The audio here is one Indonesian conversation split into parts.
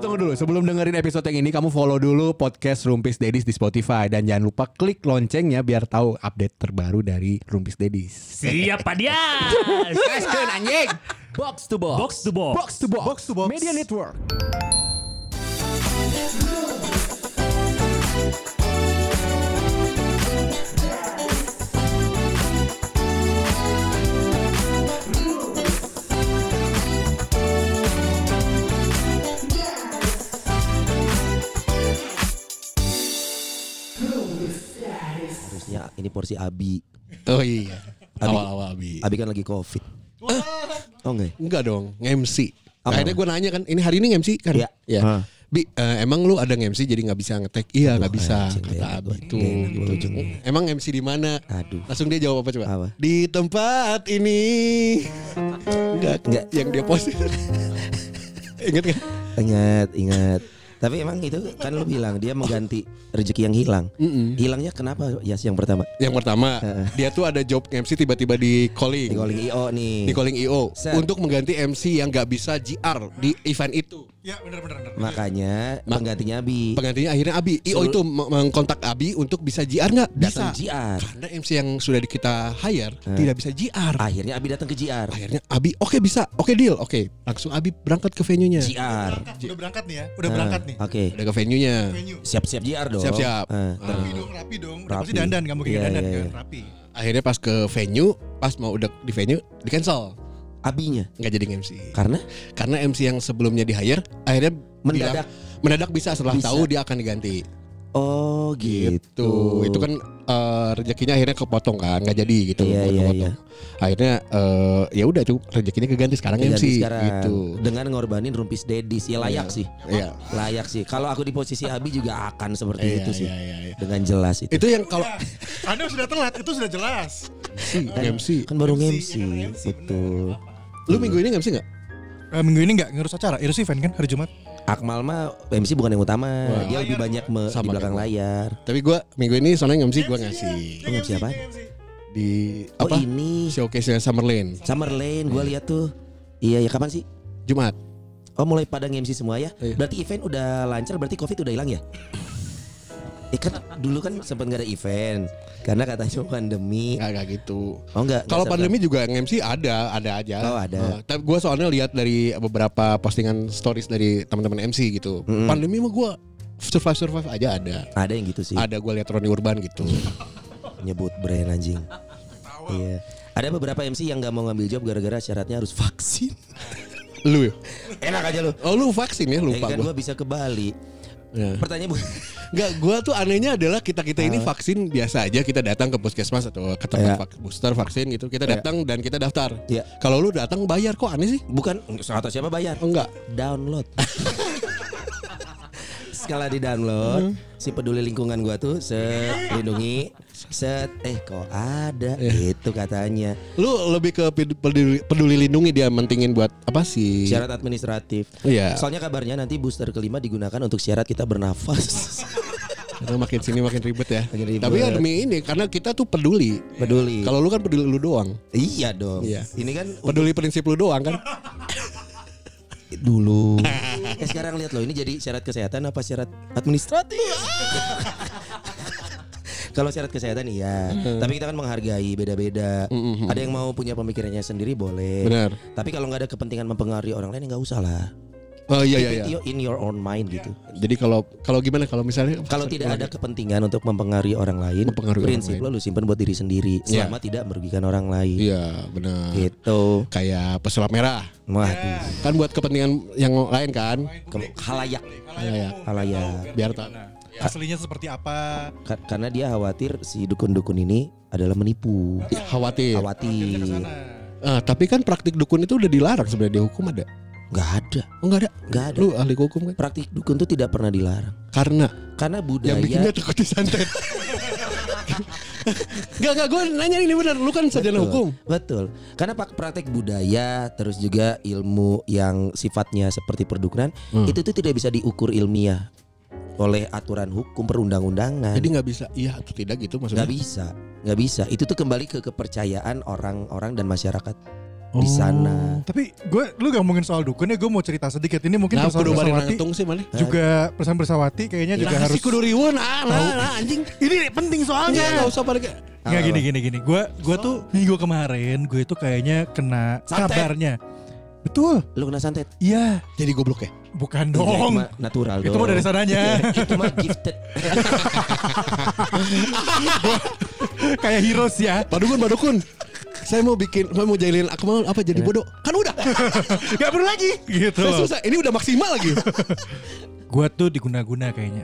tunggu dulu. Sebelum dengerin episode yang ini, kamu follow dulu podcast Rumpis Dedis di Spotify dan jangan lupa klik loncengnya biar tahu update terbaru dari Rumpis Dedis. Siap Pak Dias. Gaskeun anjing. Box to box. Box to box. Box to box. Box to box. Media Network. Harusnya ini porsi Abi. Oh iya. Abi. Awal-awal Abi. Abi kan lagi covid. Oh enggak. ya? Enggak dong, nge-MC. Akhirnya gue nanya kan, ini hari ini nge-MC kan? Iya. Hah. Bi, eh, emang lu ada nge-MC jadi nggak bisa ngetek? Iya nggak bisa. Kata Abi itu. Gitu. ujung. Emang MC di mana? Aduh. Langsung dia jawab apa coba? Apa? Di tempat ini. Enggak, Enggak. Yang dia post. Ingat kan? Ingat, ingat. Tapi emang itu kan lu bilang dia mengganti rezeki yang hilang. Hilangnya kenapa? Ya yang pertama. Yang pertama, dia tuh ada job MC tiba-tiba di calling. Di calling IO nih. Di calling IO Set. untuk mengganti MC yang nggak bisa GR di event itu. Ya benar benar benar. Makanya penggantinya Abi. Penggantinya akhirnya Abi. IO itu meng- mengkontak Abi untuk bisa GR nggak? Datang Bisa. JR. Karena MC yang sudah kita hire tidak bisa GR. Akhirnya Abi datang ke JR. Akhirnya Abi, oke bisa, oke deal, oke. Langsung Abi berangkat ke venue-nya. JR. Udah berangkat nih ya. Udah berangkat nih. Oke. Udah ke venue-nya. Venue. Siap-siap JR dong. Siap-siap. Ter- Rapi dong, rapi dong. Udah Rapi. pasti dandan kamu kayak Iya, dandan iya, kan, iya. rapi. Akhirnya pas ke venue, pas mau udah di venue, di cancel. Abinya. Nggak jadi MC. Karena Karena MC yang sebelumnya di hire, akhirnya Mendadak. bilang- mendadak bisa setelah Bisa. tahu dia akan diganti. oh gitu. Gitu. Itu kan eh, rezekinya akhirnya kepotong kan, nggak jadi gitu. Iya, iya, potong-potong. Akhirnya eh, ya udah tuh rezekinya keganti sekarang Diganti MC sekarang. gitu. Dengan ngorbanin rumpis dedis. Ya layak Iya. sih. Iya. Layak sih. Kalau aku di posisi Abi juga akan seperti Iya, itu sih. iya, iya, iya. Dengan jelas itu. Itu yang kalau Anda sudah telat, itu sudah jelas. MC. Kan baru MC, MC. MC, Betul. Lu minggu ini MC nggak? Eh, minggu ini nggak ngurus acara, Irus event kan hari Jumat. Akmal mah MC bukan yang utama. Dia lebih banyak me- di Sama belakang kayak layar. Tapi gua minggu ini soalnya MC gua ngasih Lu MC apaan? di Oh apa? ini Showcase Summerlane Summer Lane gue lihat tuh. Iya ya kapan sih? Jumat. Oh mulai pada MC semua ya? Iya. Berarti event udah lancar berarti covid udah hilang ya? Eh kan dulu kan sempat nggak ada event karena katanya pandemi. Nggak kayak gitu. Oh enggak. Kalau pandemi juga MC ada, ada aja. Oh, ada. Eh, tapi gue soalnya lihat dari beberapa postingan stories dari teman-teman MC gitu. Pandemi mah gue survive survive aja ada. ada yang gitu sih. Ada gue lihat Roni Urban gitu. Nyebut brand anjing. Iya. Ada beberapa MC yang nggak mau ngambil job gara-gara syaratnya harus vaksin. lu ya? Enak aja lu. Oh lu vaksin ya Ya lupa kan gue. gue bisa ke Bali. Ya. Pertanyaan bukan. Enggak, gue tuh anehnya adalah kita kita ini vaksin biasa aja kita datang ke puskesmas atau ke tempat Iya. vak- booster vaksin gitu kita datang dan kita daftar. Iya. Kalau lu datang bayar kok aneh sih? Bukan atau siapa bayar? Oh, enggak. Download. Skala di download si peduli lingkungan gua tuh set lindungi set eh kok ada itu katanya Lu lebih ke ped- peduli, peduli lindungi dia mentingin buat apa sih? syarat administratif. Iya. Soalnya kabarnya nanti booster kelima digunakan untuk syarat kita bernafas. Karena makin sini makin ribet ya. Makin ribet. Tapi ya demi ini karena kita tuh peduli. Peduli. Kalau lu kan peduli lu doang. iya dong. Iya. Ini kan Peduli prinsip lu doang kan. dulu. eh sekarang lihat loh ini jadi syarat kesehatan apa syarat administratif? Kalau syarat kesehatan iya, tapi kita kan menghargai beda-beda. Ada yang mau punya pemikirannya sendiri boleh. Benar. Tapi kalau nggak ada kepentingan mempengaruhi orang lain nggak usah lah. Oh iya iya iya. in your own mind gitu. Jadi kalau kalau gimana kalau misalnya Kalau tidak ada kepentingan untuk mempengaruhi orang lain, Mempengaruhi orang prinsip lain. lo lu simpan buat diri sendiri Iya. selama tidak merugikan orang lain. Iya, benar. Gitu. Kayak pesulap merah. Waduh. Kan buat kepentingan yang lain kan. Ke- Halayak, Iya ya. halayak. Biar tak Ya, aslinya seperti apa? Ka- Karena dia khawatir si dukun-dukun ini adalah menipu. khawatir. Khawatir. Ah, tapi kan praktik dukun itu udah dilarang sebenarnya dihukum ada. Nggak ada, Oh enggak ada. nggak ada. Lu ahli hukum kan? Praktik dukun itu tidak pernah dilarang. Karena Karena yang budaya bikinnya takut disantet. Enggak enggak gue nanya ini benar. Lu kan sarjana Betul, hukum. Betul. Karena pak praktek budaya terus juga ilmu yang sifatnya seperti perdukunan Hmm. itu tuh tidak bisa diukur ilmiah oleh aturan hukum perundang-undangan. Jadi nggak bisa iya atau tidak gitu maksudnya. nggak bisa, nggak bisa. Itu tuh kembali ke kepercayaan orang-orang dan masyarakat. di sana. Tapi gue lu gak ngomongin soal dukun ya, gue mau cerita sedikit. Ini mungkin Nah, kudu Bersawati sih mana? juga Persawan Bersawati kayaknya juga Nah, harus si kudu riweuh nah, nah, nah, anjing. Ini penting soalnya. enggak usah balik. Nggak gini gini gini. Gue gue tuh minggu kemarin gue itu kayaknya kena Santet. kabarnya. Betul. Lu kena santet. Iya. Jadi goblok ya? Bukan Iya, itu dong. mah natural Itu dong. mah dari sananya. itu mah gifted. Kayak heroes ya. Padukun, padukun. Saya mau bikin, saya mau jahilin aku mau apa jadi bodoh. Kan udah. Gak perlu lagi. Gitu. Saya susah. Ini udah maksimal lagi. Gue tuh diguna-guna kayaknya.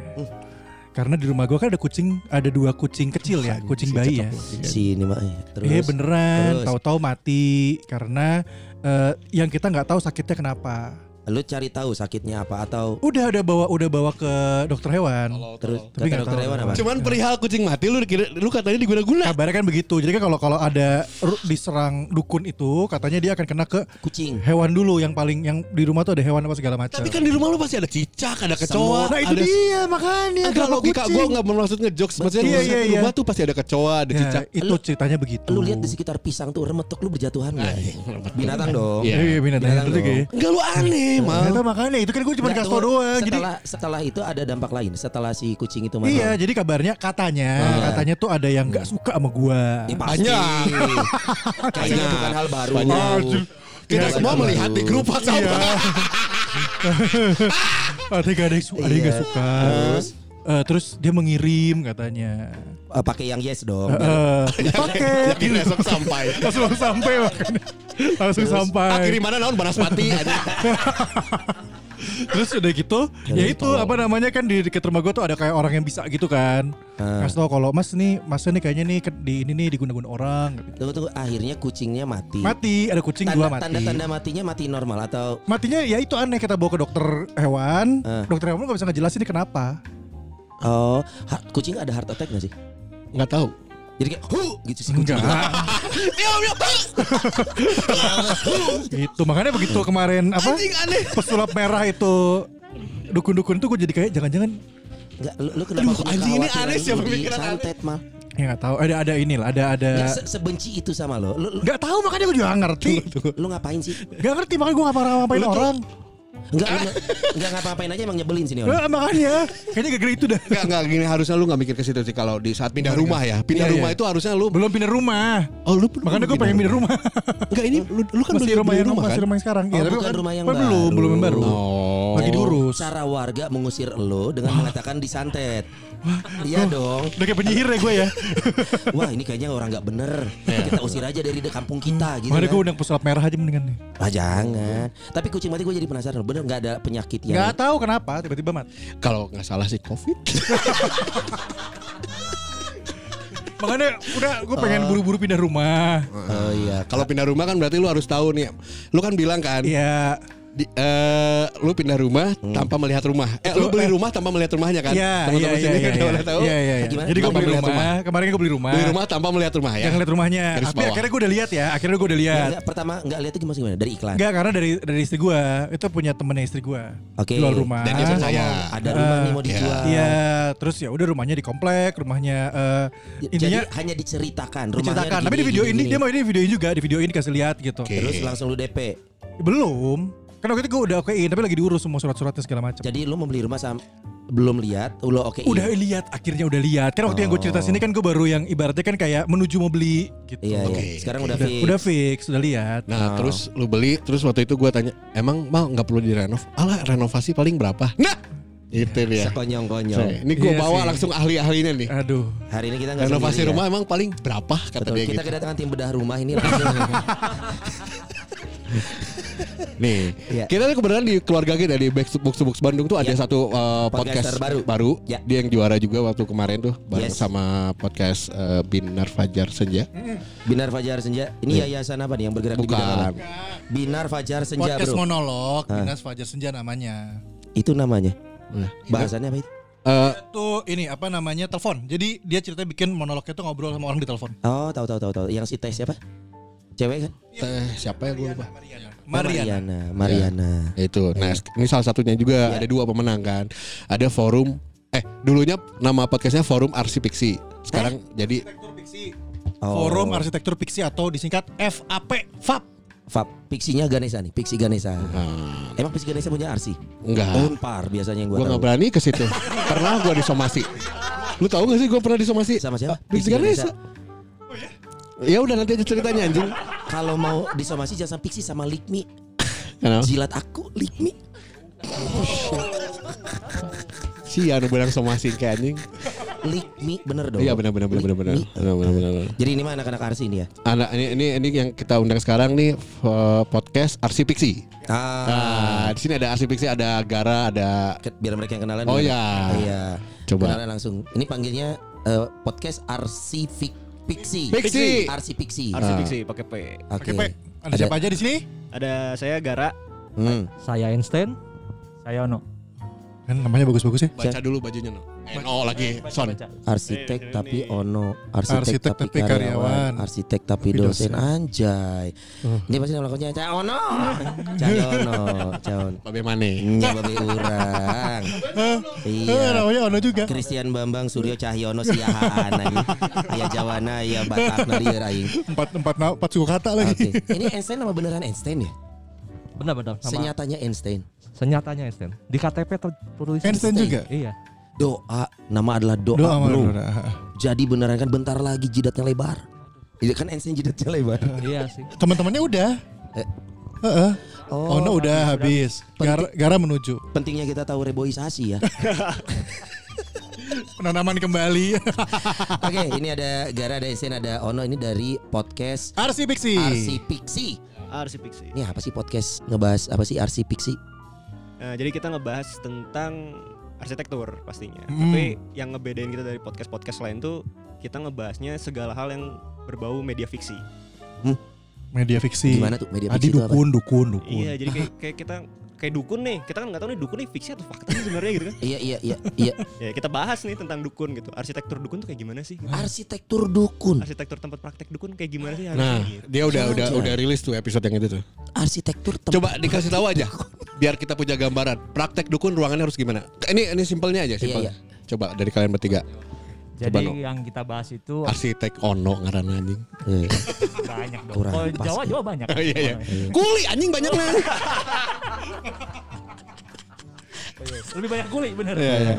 Karena di rumah gue kan ada kucing, ada dua kucing kecil ya, kucing bayi ya. si ini mah. eh, Terus. Iya beneran, tahu-tahu mati karena eh, yang kita nggak tahu sakitnya kenapa. Lu cari tahu sakitnya apa atau Udah udah bawa udah bawa ke dokter hewan. terus Tapi kata nggak dokter tahu. hewan apa? Cuman perihal kucing mati lu dikira lu katanya diguna-guna. Kabarnya kan begitu. Jadi kan kalau kalau ada diserang dukun itu, katanya dia akan kena ke Kucing. hewan dulu yang paling yang di rumah tuh ada hewan apa segala macam. Tapi kan di rumah lu pasti ada cicak, ada kecoa, nah itu ada dia makanya Enggak kenapa logika gue nggak bermaksud ngejokes Maksudnya Iya, iya, di rumah iya. tuh pasti ada kecoa, ada Ya, cicak itu ceritanya begitu. Lu lihat di sekitar pisang tuh remetok lu berjatuhan nggak? Binatang dong. Iya. Iya, iya binatang Binatang dong. Enggak lu aneh mal Ternyata makanya itu kan gue cuma kasih tau doang. Jadi Setelah setelah itu ada dampak lain. Setelah si kucing itu mati. Iya, jadi kabarnya katanya, Iya. katanya tuh ada yang nggak suka sama gua. Ya, pasti. Kayaknya Banyak. bukan hal baru. Banyak. Kita Iya, semua Bukan melihat baru. di grup WhatsApp. ada yang ada yang suka, ada yang nggak Iya. suka. Terus? Eh, terus dia mengirim katanya. Eh, pakai yang yes dong. Eh, pakai Yakin besok sampai. langsung sampai makanya. Langsung sampai. Akhirnya mana naon Banaspati. Terus udah gitu, ya itu apa namanya kan di dekat rumah gua tuh ada kayak orang yang bisa gitu kan. Ah. Kasih tau kalau Mas nih, Mas nih kayaknya nih di ini nih diguna-guna orang. gitu. Tunggu tunggu akhirnya kucingnya mati. Mati, ada kucing Tanda, dua mati. tanda-tanda matinya mati normal atau Matinya ya itu aneh kita bawa ke dokter hewan. Ah. Dokter hewan nggak bisa ngejelasin ini kenapa. Oh ha- kucing ada heart attack gak sih? Enggak tahu. Jadi kayak huh gitu sih kucing. Itu makanya begitu kemarin apa? Anjing aneh. Pesulap merah itu dukun-dukun tuh gue jadi kayak jangan-jangan Enggak, lu, lu kenapa Aduh, anjing, ini aneh sih, lu pemikiran aneh. disantet mal? ya nggak tahu ada ada inilah ada ada Nggak, se- sebenci itu sama lo. Lu, lu, nggak tahu makanya gue juga nggak ngerti lu ngapain sih? nggak ngerti makanya gue nggak pernah ngapain orang Enggak, lu, enggak ngapa-ngapain aja emang nyebelin sini orang. Nggak, makanya kayaknya gara-gara itu dah Enggak enggak gini harusnya lu enggak mikir ke situ sih kalau di saat pindah rumah ya. Pindah Iya, rumah iya. itu harusnya lu belum pindah rumah Oh lu belum makanya gue pengen pindah rumah Enggak ini lu, lu kan masih beli rumah yang rumah masih kan? rumah yang sekarang Oh, Iya, tapi bukan kan- rumah yang kan belum baru. belum yang baru Oh. lagi diurus Cara warga mengusir lo dengan mengatakan disantet. Iya dong. udah kayak penyihir ya gue ya Wah ini kayaknya orang nggak bener. Kita usir aja dari de- kampung kita gitu. makanya gue Kan. undang pesulap merah aja mendingan nih Ah jangan. Tapi kucing mati gue jadi penasaran. Bener nggak ada penyakit yang nggak tahu kenapa tiba-tiba mati Kalau nggak salah sih Covid. makanya udah gue pengen buru-buru pindah rumah Oh iya. Kalau pindah rumah kan berarti lu harus tahu nih. Lu kan bilang kan Iya di, eh, lu pindah rumah tanpa melihat rumah. Eh lu beli rumah tanpa melihat rumahnya kan? Iya, iya, Teman-teman iya, sini iya, udah iya, tahu. iya, iya, iya. Gimana? Jadi gue beli rumah. rumah. Kemarin gue beli rumah. Beli rumah tanpa melihat rumah ya. Jangan lihat rumahnya. Garis Tapi bawah. akhirnya gue udah lihat ya. Akhirnya gue udah lihat. Enggak, pertama nggak lihat itu gimana gimana dari iklan. Enggak karena dari dari istri gue itu punya temennya istri gue. Oke. Jual rumah. Dan dia percaya. Ada rumah nih mau Iya. dijual. Iya, terus ya udah rumahnya di komplek, rumahnya eh, intinya Jadi hanya diceritakan rumahnya diceritakan. Tapi di video ini dia mau ini videoin juga, di video ini kasih lihat gitu. Terus langsung lu DP. Belum. Kan waktu itu gue udah okein, tapi lagi diurus semua surat-suratnya segala macam. Jadi lu mau beli rumah sam belum lihat, lu oke. Udah lihat, akhirnya udah lihat. Kan waktu yang gue cerita sini kan gue baru yang ibaratnya kan kayak menuju mau beli gitu. Iya, Oke, iya. Sekarang oke. udah fix. udah fix, udah lihat. Nah terus lu beli terus waktu itu gua tanya emang mal nggak perlu direnov? Alah renovasi paling berapa? Nah itu dia. Sekonyong-konyong. Ini gua Iya bawa sih. langsung ahli-ahlinya nih. Aduh. Hari ini kita nggak Renovasi sendiri ya. rumah emang paling berapa kata Betul, dia kita gitu. kedatangan tim bedah rumah ini. Nih, Iya. kita tuh kebetulan di keluarga kita di Box Box Box Bandung tuh ada Iya. satu uh, podcast Podcaster baru. baru. Ya. Dia yang juara juga waktu kemarin tuh bareng Yes. sama podcast uh, Binar Fajar Senja. Binar Fajar Senja. Ini yayasan apa nih yang bergerak di bidang Bukan. apa? Binar Fajar Senja, Podcast Bro. monolog. Dinas Fajar Senja namanya. Itu namanya. Nah, Bahasannya apa itu? uh, Itu ini apa namanya telepon. Jadi dia ceritanya bikin monolognya tuh ngobrol sama orang di telepon. Oh, tahu tahu tahu tahu. Yang si Tes siapa? Cewek kan? teh siapa ya gue lupa. Mariana. Mariana. Mariana. Mariana. Itu. Nah, ini salah satunya juga Iya. ada dua pemenang kan. Ada forum eh dulunya nama podcastnya Forum Arsipiksi. Sekarang jadi Arsitektur Piksi. Oh. Forum Arsitektur Piksi atau disingkat FAP. FAP. Fab, Pixinya Ganesha nih, Pixi Ganesha. Ah, Emang Pixi Ganesha punya RC? enggak. Unpar biasanya yang Gue gua nggak berani ke situ. pernah gue disomasi. Lu tahu gak sih gue pernah disomasi? Sama siapa? Pixi Ganesha. Ya udah nanti aja ceritanya anjing. Kalau mau disomasi jangan Pixi sama Likmi. Kenapa? Jilat aku Likmi. Si anu bilang somasi kayak anjing. Likmi bener dong. Iya benar benar benar benar benar. Likmi. Benar benar benar. benar. Jadi ini mah anak-anak RC ini ya. Anak ini ini ini yang kita undang sekarang nih eh, podcast Arsi Pixi. Ah, Nah, di sini ada Arsi Pixi, ada Gara, ada biar mereka yang kenalan. Oh, ya. Iya. Coba. Kenalan langsung. Ini panggilnya eh, podcast Fik- Pixi. Pixi. RC Pixi. Arsi Ah. Pixi pakai P. Oke. Oke, Pak. Ada siapa aja di sini? Ada saya Gara. Hmm. Saya Einstein, saya Ono. Kan namanya bagus-bagus ya. baca dulu bajunya no. No lagi son. Arsitek tapi ono, arsitek, Arsitek tapi tapi karyawan, karyawan. arsitek tapi dosen, dosen. anjay. Ini pasti nama lakonnya Cah Ono. Cah Ono, Cah Ono. Babe Mane. Nya babe urang. Eh, Iya. namanya Ono juga. Christian Bambang Suryo Cahyono siahaan anjing. Aya Jawana, aya Batakna lieur aing. Empat empat empat suku kata lagi. Oke. Ini Einstein nama beneran Einstein ya? Benar-benar. Sama Senyatanya Einstein. senyatanya Einstein. Di KTP tertulis Einstein juga. Iya. Doa, nama adalah doa, Doa bro. doa. Jadi beneran kan bentar lagi jidatnya lebar. Iya kan Einstein jidatnya lebar. iya sih. Teman-temannya udah. Eh. Heeh. Oh, Ono udah habis. Gara, gara menuju. pentingnya kita tahu reboisasi ya. Penanaman kembali. Oke, ini ada Gara, ada Einstein, ada Ono ini dari podcast Arsi Pixi. RC Pixi. Arsi Pixi. Ini apa sih podcast ngebahas apa sih RC Pixi? Nah, jadi kita ngebahas tentang arsitektur pastinya. Hmm. Tapi yang ngebedain kita dari podcast-podcast lain tuh kita ngebahasnya segala hal yang berbau media fiksi. Media fiksi. Gimana tuh media Adi fiksi itu apa? dukun, dukun, dukun. Iya, jadi kayak, kayak kita kayak dukun nih. Kita kan nggak tahu nih dukun nih fiksi atau fakta sih sebenarnya gitu kan. Iya iya iya iya. Ya, kita bahas nih tentang dukun gitu. Arsitektur dukun tuh kayak gimana sih? Arsitektur dukun. Arsitektur tempat praktek dukun kayak gimana sih? Nah, gitu. dia udah udah Jangan. udah rilis tuh episode yang itu tuh. Arsitektur tempat Coba dikasih tahu aja biar kita punya gambaran. Praktek dukun ruangannya harus gimana? Ini ini simpelnya aja, simpel. Iya, Coba dari kalian bertiga. Jadi Coba, No. yang kita bahas itu Arsitek Ono ngaran anjing. Eh, banyak dong. Kurang Kalau. Jawa Jawa banyak. Oh, iya iya. Kuli anjing banyak lah. Lebih banyak kuli bener. Iya, iya.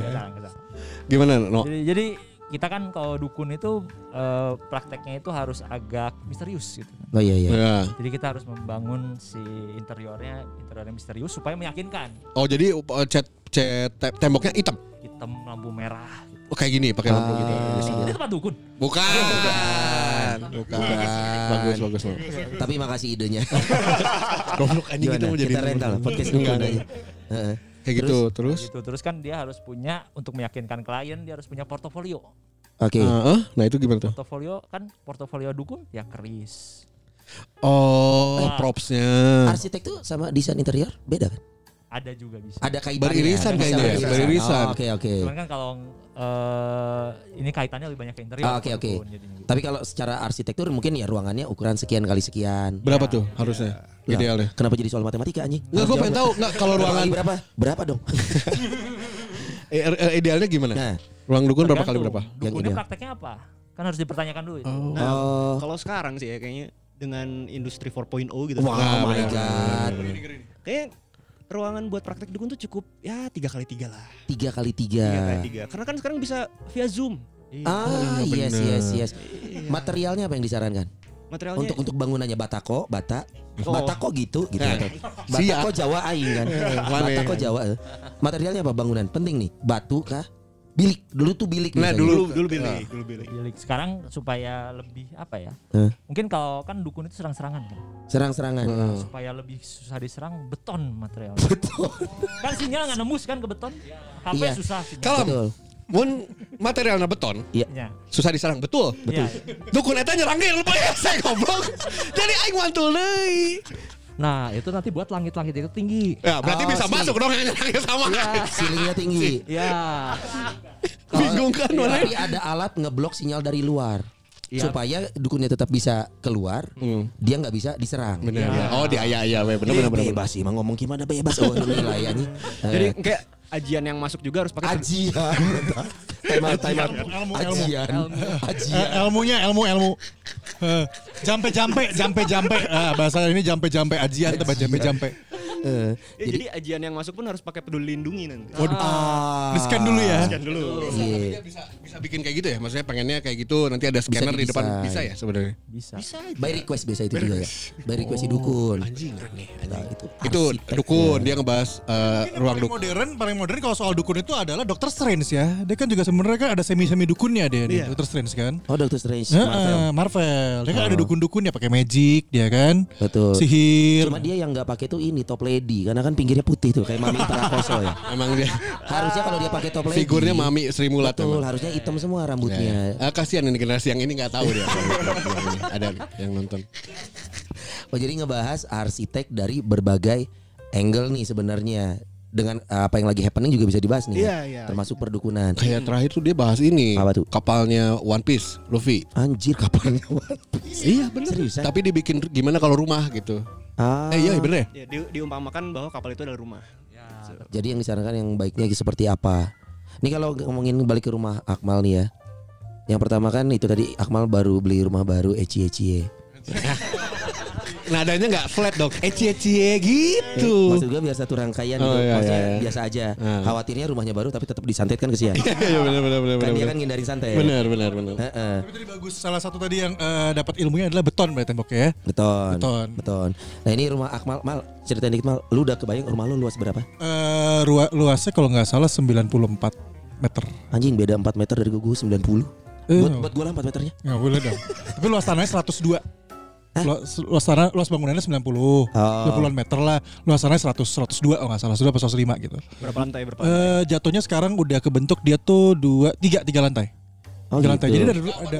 Gimana No? Jadi jadi kita kan kalau dukun itu eh, prakteknya itu harus agak misterius gitu. Oh iya iya. Ya. Jadi kita harus membangun si interiornya interiornya misterius supaya meyakinkan. Oh jadi uh, cat cat te- temboknya hitam. Hitam lampu merah. Gitu. Oh, kayak gini pakai lampu gitu. Ah. Ini, tempat dukun. Bukan. Bukan. Bagus bagus No. Tapi makasih idenya. Goblok anjing itu jadi Kita rental podcast dukun aja. Heeh. Kayak gitu terus. Gitu. Terus kan dia harus punya untuk meyakinkan klien dia harus punya portofolio. Oke. Ah, ah, nah itu gimana tuh? Portofolio kan portofolio dukun ya keris. Oh, Wah. propsnya. Arsitek tuh sama desain interior beda kan? Ada juga bisa. Ada kaitannya. Beririsan kayaknya ya, beririsan. Oh, Oke oke. Cuman kan kalau eh, ini kaitannya lebih banyak ke interior. Ah, oke, kalau oke. dukun jadinya gitu. Tapi kalau secara arsitektur mungkin ya ruangannya ukuran sekian kali sekian. Berapa tuh harusnya Ya, idealnya? Kenapa jadi soal matematika anjing? Enggak, gue pengen tahu enggak kalau Ruangan berapa? Berapa dong? eh, eh, idealnya gimana? Nah, Ruang dukun berapa kali berapa? Yang Dukunnya ideal. prakteknya apa? Kan harus dipertanyakan dulu. itu. Nah, Oh. kalau sekarang sih ya kayaknya dengan industri 4.0 gitu. wow Nah, my benar, god. Kayak ruangan buat praktek dukun tuh cukup ya tiga kali tiga lah. Tiga kali Tiga kali tiga. tiga. Karena kan sekarang bisa via zoom. Iya. Ah Iya, yes yes yes. Iya. Materialnya apa yang disarankan? Materialnya Untuk untuk bangunannya batako, bata, Oh. batako gitu gitu. Eh, siap. Batako Jawa aing kan. Batako ya? Jawa. eh. Materialnya apa bangunan? Penting nih. Batu kah? Bilik. Dulu tuh bilik. Nah, biasanya. dulu- dulu dulu bilik, dulu bilik. Bilik. Sekarang supaya lebih apa ya? Hah? Mungkin kalau kan dukun itu serang-serangan kan. serang-serangan. Heeh. Supaya lebih susah diserang beton materialnya. Betul. kan sinyal nggak nembus kan ke beton. HP Iya. susah sinyal. Kalau Betul. mun materialnya beton, Ya. susah diserang betul. Iya. Dukun eta nyerang ge lupa ya saya goblok. Jadi aing mantul deui. Nah, itu nanti buat langit-langit itu tinggi. Ya, berarti Oh, bisa sih. masuk dong yang sama. Ceilingnya tinggi. Ya. Kalau- Bingung kan Iya, mana? Tapi ada alat ngeblok sinyal dari luar. Iya. Supaya dukunnya tetap bisa keluar, Hmm. dia nggak bisa diserang. Bener. Ya. Oh, di ayah-ayah we bener Jadi bener bener. bebas sih, emang ngomong gimana bebas. Oh, ini. Jadi Eh, kayak ajian yang masuk juga harus pakai ajian. out. Ilmu, ilmu. Ajian. Eh, Ajian. ilmunya ilmu ilmu. Eh, jampe jampe jampe jampe. Ah, bahasa ini jampe jampe ajian atau jampe jampe. Eh, Ya, jadi, ajian yang masuk pun harus pakai peduli lindungi nanti. Waduh. ah. Di scan dulu ya. Sekian dulu. Iya. bisa bisa bikin kayak gitu ya maksudnya pengennya kayak gitu nanti ada scanner di depan didesain. bisa ya sebenarnya Bisa. By request biasa itu juga ya. By request si dukun. anjing aneh Nah, itu itu arsitek. dukun dia ngebahas eh, ruang paling dukun modern, paling modern kalau soal dukun itu adalah Doctor Strange ya. Dia kan juga sebenarnya kan ada semi-semi dukunnya dia, dia Doctor Strange kan. Oh Doctor Strange Heeh, Marvel. Marvel. Dia kan ada dukun-dukunnya pakai magic dia kan. Betul. Sihir. Cuma dia yang nggak pakai tuh ini top lady karena kan pinggirnya putih tuh kayak Mami Prakoso ya. emang dia Harusnya kalau dia pakai top lady. figurnya Mami Sri Mulat Betul, emang. harusnya hitam semua Ya, rambutnya. ya. Ah, kasihan ini generasi yang ini nggak tahu dia ada yang nonton Oh jadi ngebahas arsitek dari berbagai angle nih sebenarnya dengan uh, apa yang lagi happening juga bisa dibahas nih. ya. Iya, iya. Termasuk perdukunan. kayak terakhir tuh dia bahas ini Apa tuh? kapalnya One Piece Luffy Anjir kapalnya One Piece. iya bener Seriusan? tapi dibikin gimana kalau rumah gitu Ah, eh iya bener ya Ya, di, diumpamakan bahwa kapal itu adalah rumah. jadi yang disarankan yang baiknya seperti apa? Ini kalau ngomongin balik ke rumah Akmal nih ya. Yang pertama kan itu tadi Akmal baru beli rumah baru eci eci nadanya nggak flat dong ecie ecie gitu Maksud gue biar satu rangkaian Oh, gitu. iya, Maksudnya iya, iya. biasa aja. Ah. Khawatirnya rumahnya baru tapi tetap disantet kan kesian. iya bener bener bener kan bener dia kan ngindarin santet. ya. bener bener bener Heeh. Tapi tadi bagus salah satu tadi yang eh, dapat ilmunya adalah beton berarti temboknya ya. Beton. Beton. Beton. Nah ini rumah Akmal, Mal ceritain dikit Mal. Lu udah kebayang rumah lu luas berapa? Eh rua- luasnya kalau nggak salah 94 meter. Anjing beda 4 meter dari gue 90. Eh, Buat buat gue lah 4 meternya. nggak boleh dong. Tapi luas tanahnya 102. Luas, luas tanah luas bangunannya 90. Oh. 90-an meter lah. Luas tanahnya 100 102 oh nggak salah 102 apa 105 gitu. Berapa lantai berapa lantai? Eh jatuhnya sekarang udah kebentuk dia tuh dua tiga tiga lantai. Oh, tiga lantai. gitu. Jadi ada ada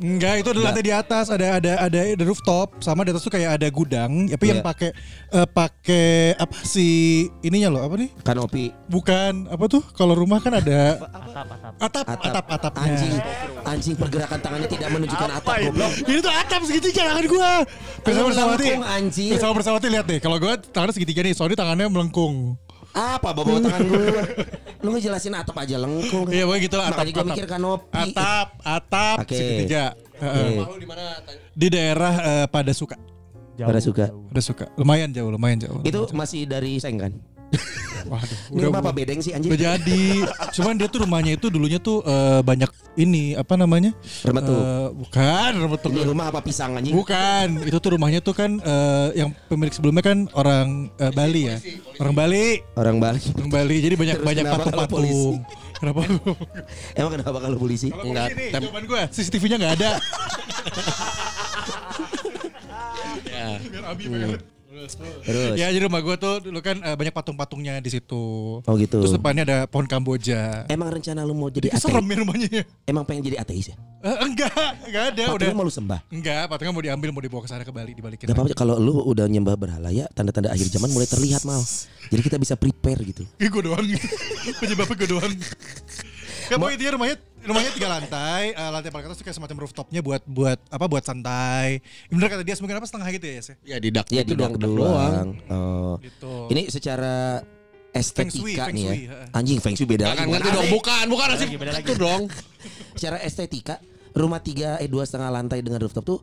Enggak, itu ada lantai di atas, ada ada ada ada rooftop, sama di atas tuh kayak ada gudang, tapi yang Iya. pakai eh, pakai apa sih ininya loh, apa nih? Kanopi Bukan apa tuh? Kalau rumah kan ada Atap, atap. atap, atap, atapnya. Anjing, anjing pergerakan tangannya tidak menunjukkan atap goblok. Ini tuh atap segitiga tangan gua. Lu bersawati. melengkung, anjing. Bersama bersawati lihat deh. Kalau gua tangannya segitiga nih, soalnya tangannya melengkung. Apa bawa tangan gue? Lu ngejelasin atap aja lengkung. Iya, pokoknya gitu lah atap. Makanya gue mikir kanopi. Atap, atap Oke. segitiga. Heeh. Oke. Di daerah eh, pada suka. Jauh, Pada suka. jauh. Pada suka. Lumayan jauh, lumayan jauh. Itu masih dari seng kan? Waduh, Ini rumah apa bedeng sih anjing? Udah jadi. Cuman dia tuh rumahnya itu dulunya tuh eh, banyak ini apa namanya? Remetuk. Eh, bukan remetuk. Ini rumah apa pisang anjing? Bukan, itu tuh rumahnya tuh kan eh, yang pemilik sebelumnya kan orang eh, Bali ya. Orang Bali. Orang Bali. Orang Bali. Jadi banyak Terus banyak kalau patung-patung. Kenapa? Emang kenapa kalau polisi? Enggak, Ini tem- jawaban gue, CCTV-nya nggak ada. ya. Biar Abi pengen- Terus. Ya jadi rumah gue tuh dulu kan eh, banyak patung-patungnya di situ. Oh gitu. Terus depannya ada pohon Kamboja. Emang rencana lu mau jadi ateis? serem ya rumahnya. Emang pengen jadi ateis ya? Eh, enggak, enggak ada udah. Patungnya mau lu sembah? Enggak, patungnya mau diambil mau dibawa ke sana ke Bali dibalikin. Gak apa-apa kalau lu udah nyembah berhala ya tanda-tanda akhir zaman mulai terlihat mal. Jadi kita bisa prepare gitu. Gue doang. Penyebabnya gue doang. Kan pokoknya dia rumahnya rumahnya tiga lantai, eh, lantai paling atas tuh kayak semacam rooftopnya buat buat apa buat santai. Bener kata dia mungkin apa setengah gitu ya, Yes? ya? ya di dak Ya itu di dak doang doang. Oh. Gitu. Ini secara Feng shui, estetika feng nih ya. shui. Anjing feng shui beda Jangan lagi. ngerti bukan dong bukan bukan asik itu dong Secara estetika rumah tiga eh dua setengah lantai dengan rooftop tuh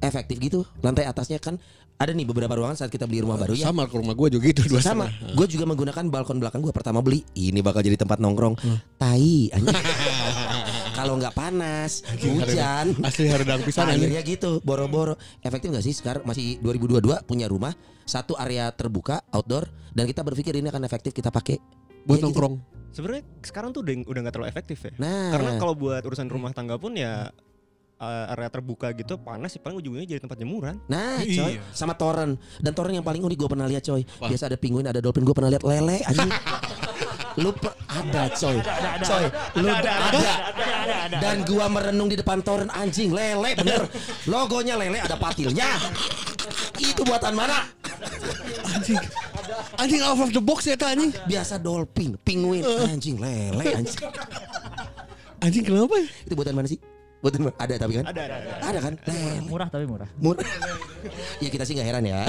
efektif gitu. Lantai atasnya kan ada nih beberapa ruangan saat kita beli rumah baru ya. sama ke rumah gue juga gitu dua Sama, gue juga menggunakan balkon belakang gue pertama beli. Ini bakal jadi tempat nongkrong. Hmm. Tai, anjing. Kalau nggak panas, hujan, asli haredang pisan anjing. akhirnya gitu, boro-boro. Efektif nggak sih sekarang masih 2022 punya rumah satu area terbuka outdoor dan kita berpikir ini akan efektif kita pakai buat Ya gitu. nongkrong Sebenarnya sekarang tuh udah udah nggak terlalu efektif ya. Nah, Karena kalau buat urusan rumah tangga pun ya eh, area terbuka gitu panas sih paling ujungnya jadi tempat jemuran. Nah, coy, Iya. sama toren. Dan toren yang paling unik gue pernah lihat, coy. Biasa ada penguin, ada dolphin, gue pernah lihat lele anjing. Lu per- ada, coy. Coy, lu ada, Dan gua merenung di depan toren anjing, lele bener. Logonya lele ada patilnya. Itu buatan mana? anjing anjing out of the box ya anjing Biasa dolphin, penguin, anjing, lele anjing. anjing kenapa Itu buatan mana sih? Mana? Ada tapi kan? Ada ada. ada. Ada kan? Lele. Murah tapi murah. Murah. ya kita sih nggak heran ya.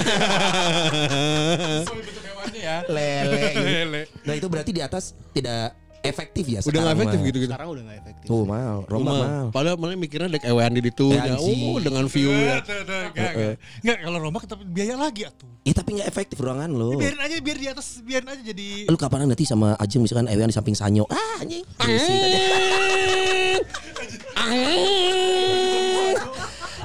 Bentuk hewannya ya. Lele. Lele. Nah itu berarti di atas tidak efektif ya Udah nggak sekarang efektif mah. gitu-gitu. Sekarang udah gak efektif. Tuh mal, Rumah. mal. Padahal malah mikirnya dek ewean di itu. Ya, oh, dengan view ya. Enggak, kalau rombak tapi biaya lagi atuh. Iya tapi nggak efektif ruangan lo. Biarin aja biar di atas biarin aja jadi Lu kapan nanti sama Ajeng misalkan Ewan di samping Sanyo. Ah anjing.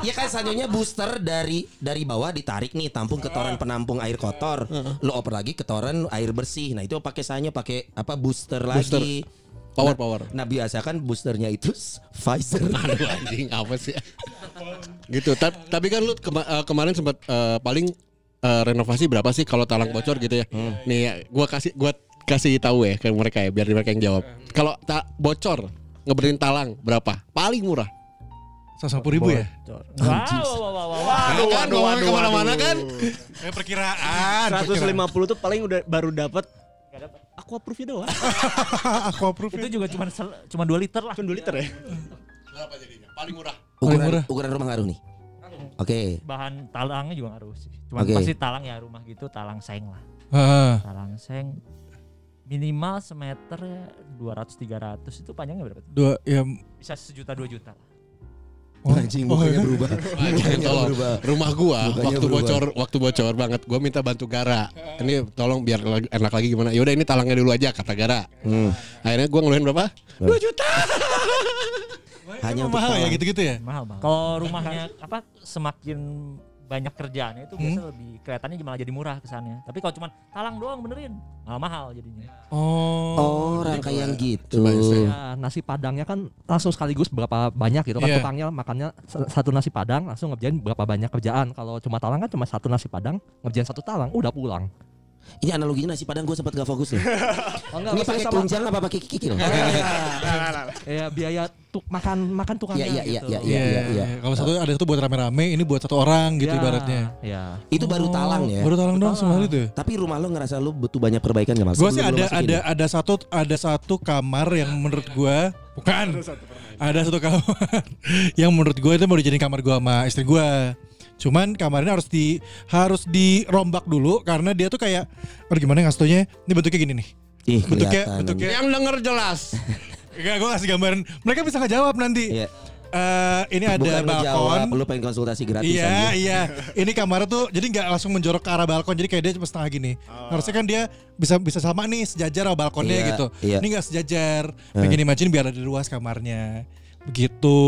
Berisik aja. Ya kan sanyonya booster dari dari bawah ditarik nih tampung ke toren penampung air kotor. Lu oper lagi ke toren air bersih. Nah itu pakai sanyo pakai apa booster, Booster. lagi. Power power. Nah biasa kan boosternya itu Pfizer. Aduh anjing apa sih? gitu. Ta- Tapi kan lu kema- eh, kemarin sempat eh, paling eh, renovasi berapa sih kalau talang bocor gitu ya? Nih ya, gua kasih gua kasih tahu ya ke mereka ya biar mereka yang jawab. Kalau ta- bocor ngeberin talang berapa? Paling murah. 150 ribu ya. Wow, wow, wow, wow, wow. Waduh, kan ngomongin ke mana-mana kan? Eh perkiraan. 150 tuh paling udah baru dapat proof itu doang. Aku approve. Itu juga cuma cuma 2 liter lah. Cuma 2 liter ya. Berapa jadinya? Paling murah. Ukuran, murah. ukuran rumah ngaruh nih. Oke. Bahan talangnya juga ngaruh sih. Cuma Oke. pasti talang ya rumah gitu talang seng lah. Heeh. Talang seng minimal semeter ya 200 300 itu panjangnya berapa? Dua ya Bisa sejuta dua juta. Oh, Anjing mukanya berubah. Jangan tolong. berubah. Rumah gua Mukanya waktu berubah. bocor waktu bocor banget. Gua minta bantu Gara. Ini tolong biar enak lagi gimana. Yaudah ini talangnya dulu aja kata Gara. Hmm. Akhirnya gua ngeluarin berapa? 2 juta. Hanya untuk mahal ya talang. gitu-gitu ya. Mahal mahal. Kalau rumahnya apa semakin banyak kerjaannya itu biasa lebih kelihatannya malah jadi murah kesannya. Tapi kalau cuma talang doang benerin, malah mahal jadinya. Oh. Oh, rangkaian gitu. Saya- Ya, nasi padangnya kan langsung sekaligus berapa banyak gitu kan Iya. tukangnya makannya satu nasi padang langsung ngerjain berapa banyak kerjaan kalau cuma talang kan cuma satu nasi padang ngerjain satu talang udah pulang Ini analoginya nasi padang gue sempat gak fokus nih. oh, enggak, Ini pakai tunjang apa pakai kikil? ya biaya tuk makan makan tukangnya Iya, iya, gitu iya, Iya, iya, iya. Kalau satu ada satu buat rame-rame, ini buat satu orang gitu Ya, ibaratnya. ya Itu baru talang ya. Baru talang dong semua itu. ya? Tapi rumah lo ngerasa lo butuh banyak perbaikan gak mas? Gue sih ada ada ya? ada satu ada satu kamar yang menurut gue bukan ada satu kamar yang menurut gue itu mau dijadiin kamar gue sama istri gue. Cuman kamarnya harus di harus dirombak dulu karena dia tuh kayak aduh gimana ngasih taunya? Ini bentuknya gini nih. Ih, bentuknya kelihatan. bentuknya Yang denger jelas. Enggak, gue kasih gambaran. Mereka bisa ngejawab nanti. Iya. Eh, ini ada Bukan balkon. jawab, lo pengen konsultasi gratis Iya, aja. iya. Ini kamar tuh jadi nggak langsung menjorok ke arah balkon. Jadi kayak dia cuma setengah gini. Harusnya kan dia bisa bisa sama nih sejajar sama balkonnya Iya, gitu. iya. Ini nggak sejajar. Pengen imagine biar ada luas kamarnya. Begitu.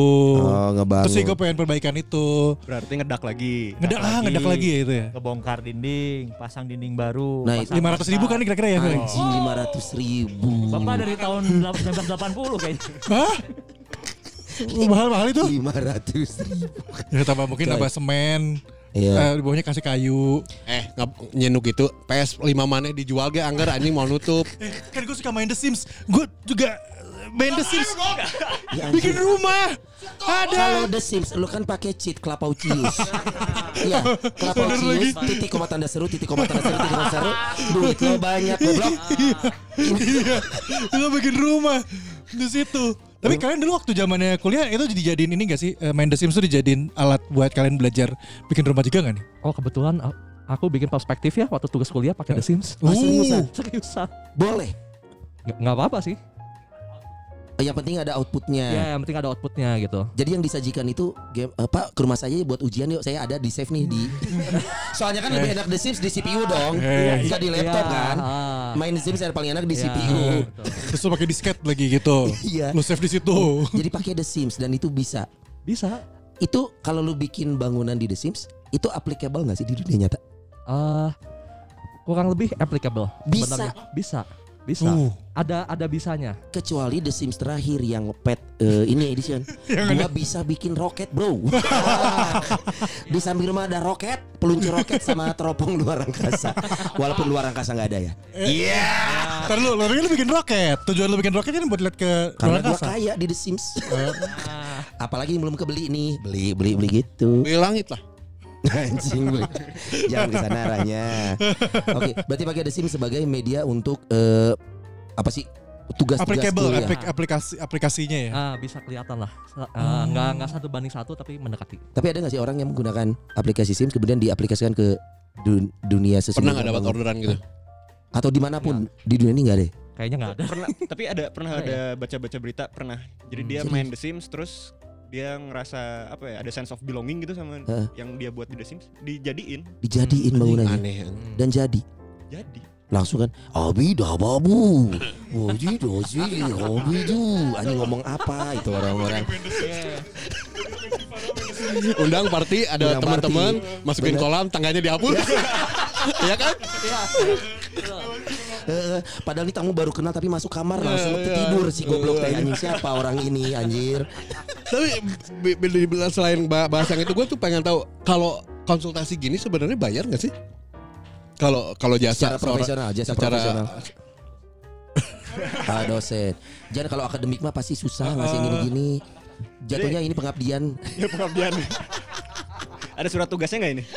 Oh, ngebangun. Terus sih gue pengen perbaikan itu. Berarti ngedak lagi. Ngedak ah, ngedak lagi ya itu ya. Ngebongkar dinding, pasang dinding baru. Nah, pasang Lima ratus ribu kan kira-kira ya. Anjing lima ratus ribu. Bapak dari tahun 1980 kayaknya. Hah? Mahal-mahal itu? Lima ratus ribu. Ya tambah mungkin tambah semen. Iya. Eh, di bawahnya kasih kayu. Eh, nyenuk itu PS 5 mana dijual ge anggar anjing mau nutup. Eh, kan gue suka main The Sims. Gue juga main The Sims. Ya, Bikin rumah. Ada. Kalau The Sims lu kan pakai cheat Klapaucius. Iya, Klapaucius titik koma tanda seru titik koma tanda seru titik koma seru. Duit lo banyak goblok. Iya, itu bikin rumah di situ. Tapi kalian dulu waktu zamannya kuliah itu dijadiin ini gak sih Eh, main The Sims tuh dijadiin alat buat kalian belajar bikin rumah juga gak nih? oh kebetulan a- aku bikin perspektif ya waktu tugas kuliah pakai The Sims Oh, seriusan? seriusan Boleh. nggak nggak apa-apa sih Yang penting ada outputnya. ya yang penting ada outputnya gitu Jadi yang disajikan itu game apa ke rumah saya buat ujian yuk saya ada di save nih di. Soalnya kan lebih enak The Sims di CPU dong. Eh. Enggak di laptop Iya, kan. ah. Main The Sims yang paling enak di Iya, CPU. Terus lu pakai disket lagi gitu. Iya. Lu save di situ. Jadi pakai The Sims dan itu bisa. bisa Itu kalau lu bikin bangunan di The Sims itu applicable nggak sih di dunia nyata? eh kurang lebih applicable Bisa. sebenarnya. bisa bisa. Uh. ada ada bisanya. Kecuali The Sims terakhir yang pet eh, ini edition. Gua bisa bikin roket bro. Di samping rumah ada roket peluncur roket sama teropong luar angkasa. Walaupun luar angkasa nggak ada ya. Ntar lu, lu lu bikin roket. Tujuan lu bikin roket kan buat lihat ke karena luar gua angkasa. kaya di The Sims. Apalagi yang belum kebeli nih. Beli beli beli gitu. Beli langit lah. anjing jangan ke sana arahnya oke berarti pakai The Sims sebagai media untuk eh, apa sih tugas-tugas Applicable kuliah aplik- aplikasi aplikasinya ya. ah bisa kelihatan lah Eh, nggak nggak satu banding satu tapi mendekati Tapi ada nggak sih orang yang menggunakan aplikasi Sims kemudian diaplikasikan ke dun- dunia sesungguhnya? Pernah nggak dapat orderan gitu? Atau di mana pun di dunia ini nggak ya? Kayaknya nggak ada. pernah tapi ada pernah Oh, ada baca-baca berita pernah jadi Hmm. dia Serius? main The Sims terus dia ngerasa apa ya ada sense of belonging gitu sama Heeh. yang dia buat di The Sims. Dijadiin. Dijadiin bangunannya. Aneh. dan jadi. Jadi. Langsung kan Abida babu Waji dosi Abidu Anjing ngomong apa itu orang-orang? Undang party ada teman-teman masukin Bener. kolam tangganya dihapus. Iya kan? Padahal ini tamu baru kenal tapi masuk kamar langsung tidur si goblok teh anjing. Siapa orang ini anjir? Tapi bi- bi- dibilang selain ba- bahas yang itu gue tuh pengen tahu kalau konsultasi gini sebenarnya bayar nggak sih? Kalau kalau secara jasa seorang- profesional jasa secara profesional. Ah dosen. Jangan kalau akademik mah pasti susah ngasih gini-gini. Jatuhnya ini pengabdian. Ya pengabdian ada surat tugasnya nggak ini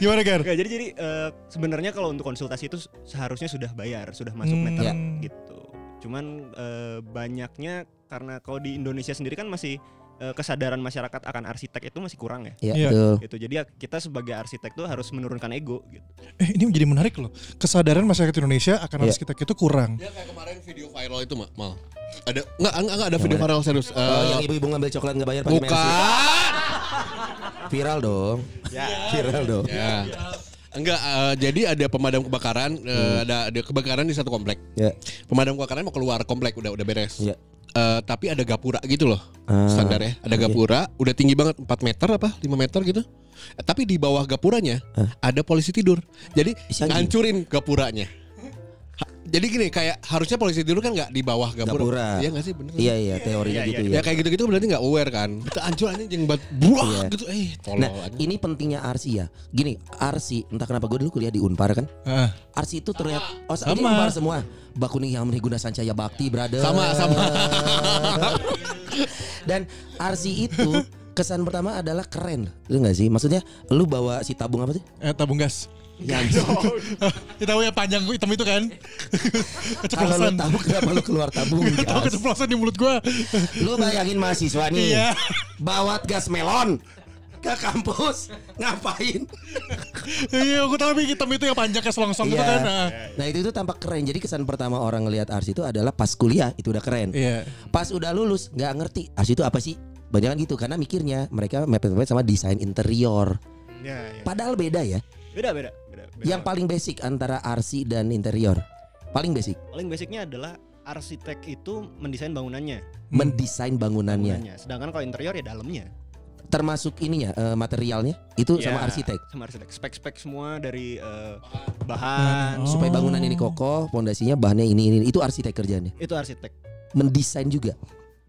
Gimana Gar? Nggak, jadi jadi eh, sebenarnya kalau untuk konsultasi itu seharusnya sudah bayar sudah masuk Hmm. meter Ya. gitu cuman eh, banyaknya karena kalau di Indonesia sendiri kan masih eh, kesadaran masyarakat akan arsitek itu masih kurang ya ya Iya. betul gitu jadi ya kita sebagai arsitek tuh harus menurunkan ego gitu Eh ini menjadi menarik loh. Kesadaran masyarakat Indonesia akan Iya. arsitek itu kurang. Ya kayak kemarin video viral itu mal. Ada enggak enggak, enggak ada video viral serius. Oh, Eh, yang ibu-ibu ngambil coklat nggak bayar pakai bukan. viral dong viral dong Ya. Enggak, eh, jadi ada pemadam kebakaran, eh, ada ada kebakaran di satu komplek. ya Pemadam kebakaran mau keluar komplek udah udah beres. Iya. Eh, tapi ada gapura gitu loh. Ah, standar ya. Ada oke. gapura, udah tinggi banget 4 meter apa 5 meter gitu. Eh, tapi di bawah gapuranya ada polisi tidur. Jadi anjing. ngancurin gapuranya. Jadi gini kayak harusnya polisi tidur kan nggak di bawah gapura. Gapura. Iya nggak sih bener. iya iya teorinya Iya, gitu Ya ya kayak gitu-gitu berarti nggak aware kan. Kita hancur aja jeng buat buah Iya. gitu. Eh, tolol Nah, aja. ini pentingnya arsi ya. Gini, arsi, entah kenapa gue dulu kuliah di Unpar kan. Arsi itu terlihat oh Sama. Unpar semua. Bakuning yang guna sancaya bakti, brother. Sama, sama. Dan arsi itu kesan pertama adalah keren. Lu enggak sih? Maksudnya lu bawa si tabung apa sih? eh, tabung gas. Ya, anjing. Kita tahu yang panjang hitam itu kan. Kalau lu tahu kenapa lu keluar tabung Tahu gas? keceplosan di mulut gua. Lu bayangin mahasiswa nih. Iya. Bawa gas melon ke kampus ngapain? Iya, aku tahu tapi hitam itu yang panjang kayak selongsong Iya. itu kan. ah. Nah itu itu tampak keren. Jadi kesan pertama orang ngelihat arsi itu adalah pas kuliah itu udah keren. Iya. Pas udah lulus nggak ngerti arsi itu apa sih? Banyak kan gitu karena mikirnya mereka mepet-mepet sama desain interior. ya, ya. Padahal beda ya. beda, beda. Yang paling basic antara arsi dan interior. Paling basic paling basicnya adalah arsitek itu mendesain bangunannya mendesain bangunannya. bangunannya sedangkan kalau interior ya dalamnya Termasuk ininya eh, materialnya itu Ya, sama arsitek. sama arsitek spek-spek semua dari eh, bahan Oh. Supaya bangunan ini kokoh, pondasinya bahannya ini ini itu arsitek kerjanya. itu arsitek Mendesain juga.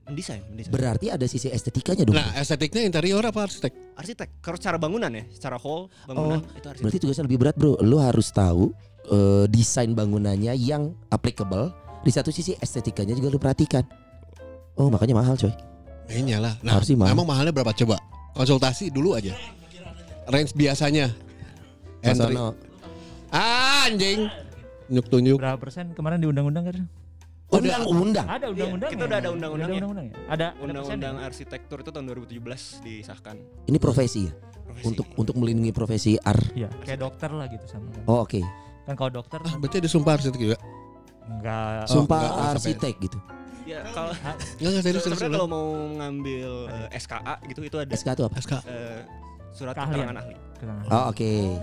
Mendesain mendesain Berarti ada sisi estetikanya dong. Nah, estetiknya interior apa arsitek? arsitek kalau secara bangunan ya secara hall bangunan itu arsitek Berarti tugasnya lebih berat, Bro. Lu harus tahu eh, desain bangunannya yang applicable. Di satu sisi estetikanya juga lu perhatikan. Oh, makanya mahal, coy. Kayaknya lah. Nah, Harus sih mahal. emang mahalnya berapa coba? Konsultasi dulu aja. Range biasanya. Entry. Ah, anjing. Nyuk-tunjuk. Berapa persen kemarin di undang-undang kan? Undang-undang. Ada undang-undang. kita udah ada undang-undangnya. undang ya? Ada ada undang-undang persennya? arsitektur itu tahun 2017 disahkan Ini profesi ya. Profesi. Untuk untuk melindungi profesi ar. Iya, kayak dokter lah gitu sama. Oh, oke. Kan kalau dokter Ah, berarti ada sumpah arsitek juga. enggak Sumpah enggak, enggak arsitek gitu. ya kalau Enggak serius serius. sebenarnya kalau mau ngambil eh, SKA gitu itu ada SK itu apa? SK. eh, surat keterangan ahli Kenal. Oh, oke. Eh,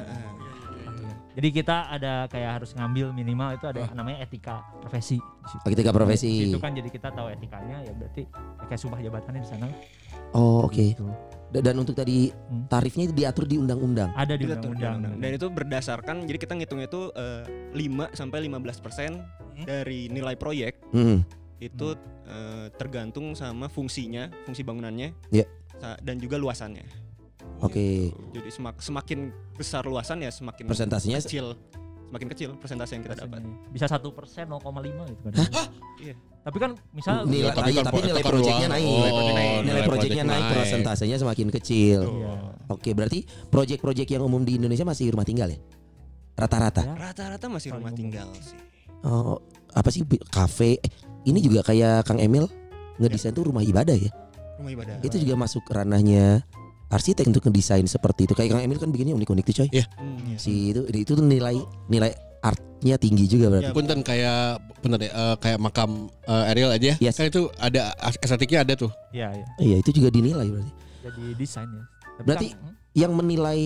Jadi kita ada kayak harus ngambil minimal itu ada namanya etika profesi di situ. Ketika profesi. Itu kan jadi kita tahu etikanya ya berarti kayak sumpah jabatannya di sana. Oh, oke. Gitu. Da- Dan untuk tadi Hmm. tarifnya itu diatur di undang-undang. Ada di undang-undang. Dan itu berdasarkan jadi kita ngitungnya itu eh, 5 sampai 15 persen dari nilai proyek Hmm. itu eh, tergantung sama fungsinya, fungsi bangunannya, Iya. sa- dan juga luasannya. Oke. Jadi semak- semakin besar luasan ya semakin Persentasenya kecil, semakin kecil persentase yang kita dapat. Bisa satu persen 0,5 gitu kan. Iya. Tapi kan misal Nilai tapi tapi, kan nilai proyeknya naik. Oh, nilai nilai proyeknya naik, persentasenya semakin kecil. Iya. Oke, berarti proyek-proyek yang umum di Indonesia masih rumah tinggal ya? Rata-rata. Ya. Rata-rata masih rumah umum. tinggal sih. Oh, apa sih kafe? Eh, ini juga kayak Kang Emil ngedesain tuh rumah ibadah ya. Rumah ibadah. Itu juga masuk ranahnya arsitek untuk ngedesain seperti itu. Kayak Kang Emil kan bikinnya unik-unik tuh coy. Hmm, iya. Si itu itu tuh nilai nilai artnya tinggi juga berarti. Punten kayak bener deh eh, kayak makam eh, Ariel aja ya. Yes. Kan itu ada estetiknya ada tuh. Iya, iya. Iya itu juga dinilai berarti. Jadi desain ya. Tapi Berarti- kan, hmm, Yang menilai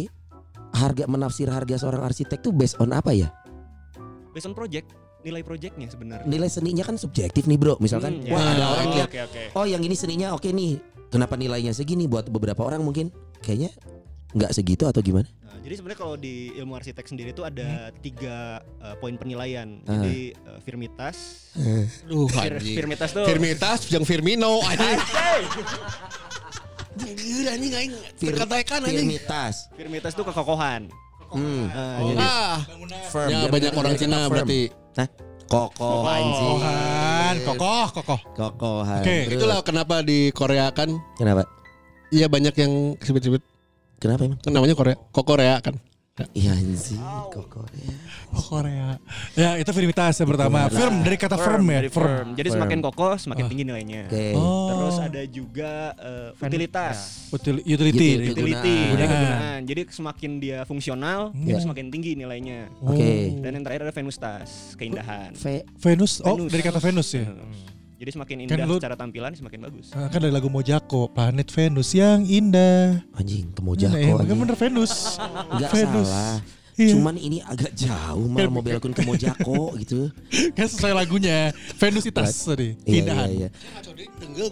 harga menafsir harga seorang arsitek tuh based on apa ya? Based on project, nilai projectnya sebenarnya. Nilai seninya kan subjektif nih bro. Misalkan Hmm, wah ya. ada orang Oke, lihat Oke oke. oh yang ini seninya oke nih. Kenapa nilainya segini buat beberapa orang mungkin kayaknya nggak segitu atau gimana? Nah, jadi sebenarnya kalau di ilmu arsitek sendiri itu ada tiga eh, poin penilaian. Ah. Jadi eh, firmitas, Duh Fir- firmitas tuh Firmitas yang Firmino anjing. Gila anjing aing Fir- terkatakan anjing. Firmitas. firmitas tuh kekokohan. Hmm. Nah, Oh. jadi Ah, Firm. ya banyak orang Cina firm. berarti. Kokoh anjing. Kokohan, kokoh, kokoh. Kokohan. Oke, Terus, Itulah kenapa di Korea kan Kenapa? Iya banyak yang sebut-sebut Kenapa emang? kan namanya Korea. Kok Korea kan. Iya anjing. Kokoh. ya. Oh, Korea. Ya, itu firmitas yang pertama. Firm. Firm dari kata firm, ya. dari firm. Jadi Firm. semakin kokoh, semakin Ah. tinggi nilainya. Oke. Oh. Terus ada juga eh, utilitas. Util- Utility. utility. Utility, Kegunaan. jadi Kegunaan. Jadi semakin dia fungsional, Hmm. itu semakin tinggi nilainya. Oke. Dan yang terakhir ada venustas, keindahan. V Venus. Oh, Venus. dari kata Venus ya. Hmm. Jadi semakin Kan indah lu- secara tampilan semakin bagus. Ah, Kan dari lagu Mojako, planet Venus yang indah. anjing ke Nah, Mojako ya, anjing. bener Venus. Enggak Venus. salah. Iya. Cuman ini agak jauh malah mau belokin ke Mojako gitu. kan sesuai lagunya Venusitas tadi. Iya, Keindahan. iya, iya.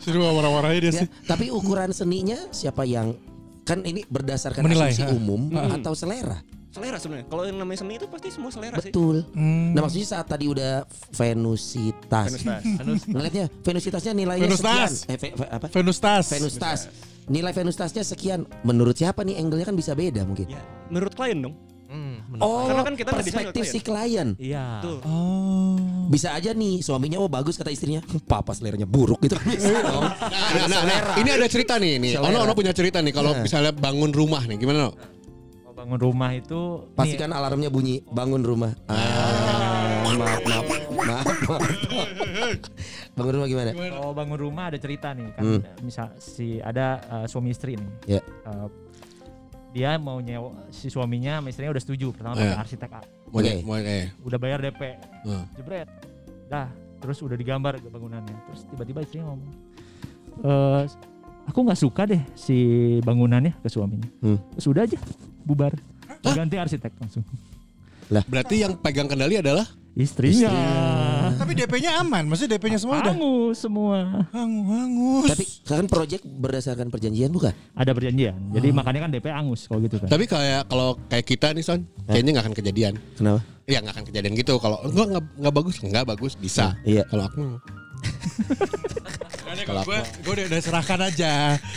Suruh warna-warnanya dia Ya, sih. tapi ukuran seninya siapa yang kan ini berdasarkan Menilai, asumsi ha. umum Hmm. atau selera? Selera sebenarnya. Kalau yang namanya seni itu pasti semua selera sih. Betul. Hmm. Nah maksudnya saat tadi udah Venusitas. Venustas. Ngeliatnya Venusitasnya nilainya Venustas. sekian. Eh, ve- ve- apa? Venustas. Venustas. Nilai Venustasnya sekian. Menurut siapa nih angle-nya kan bisa beda mungkin. Ya, menurut klien dong. Hmm. Oh, Karena kan kita perspektif si klien. Iya. Tuh. Oh. Bisa aja nih suaminya oh bagus kata istrinya. Papa seleranya buruk gitu kan bisa dong. Nah, nah, nah, ini ada cerita nih, nih. Selera. Ono Ono punya cerita nih kalau Nah. misalnya bangun rumah nih, gimana? No? Bangun rumah itu nih, Pastikan alarmnya bunyi bangun rumah. Ah, maaf, maaf, maaf, maaf. Bangun rumah gimana? kalau bangun rumah ada cerita nih kan Hmm. misal si ada uh, suami istri nih. Ya. Uh, dia mau nyewa si suaminya sama istrinya udah setuju pertama Iya. pakai arsitek A. Mau Oke. mau eh. udah bayar DP Hmm. jebret dah terus udah digambar bangunannya terus tiba-tiba istrinya ngomong eh aku nggak suka deh si bangunannya ke suaminya Hmm. terus udah aja bubar ganti arsitek langsung Berarti yang pegang kendali adalah istrinya Tapi DP-nya aman, maksudnya DP-nya semua udah hangus semua hangus. hangus. Tapi kan project berdasarkan perjanjian bukan? ada perjanjian jadi makanya kan DP angus kalau gitu kan Tapi kayak kalau kayak kita nih Son, kayaknya nggak akan kejadian. Kenapa? Iya nggak akan kejadian gitu. Kalau enggak nggak bagus, nggak bagus bisa. Iya. Kalau aku gue, gue udah, udah serahkan aja.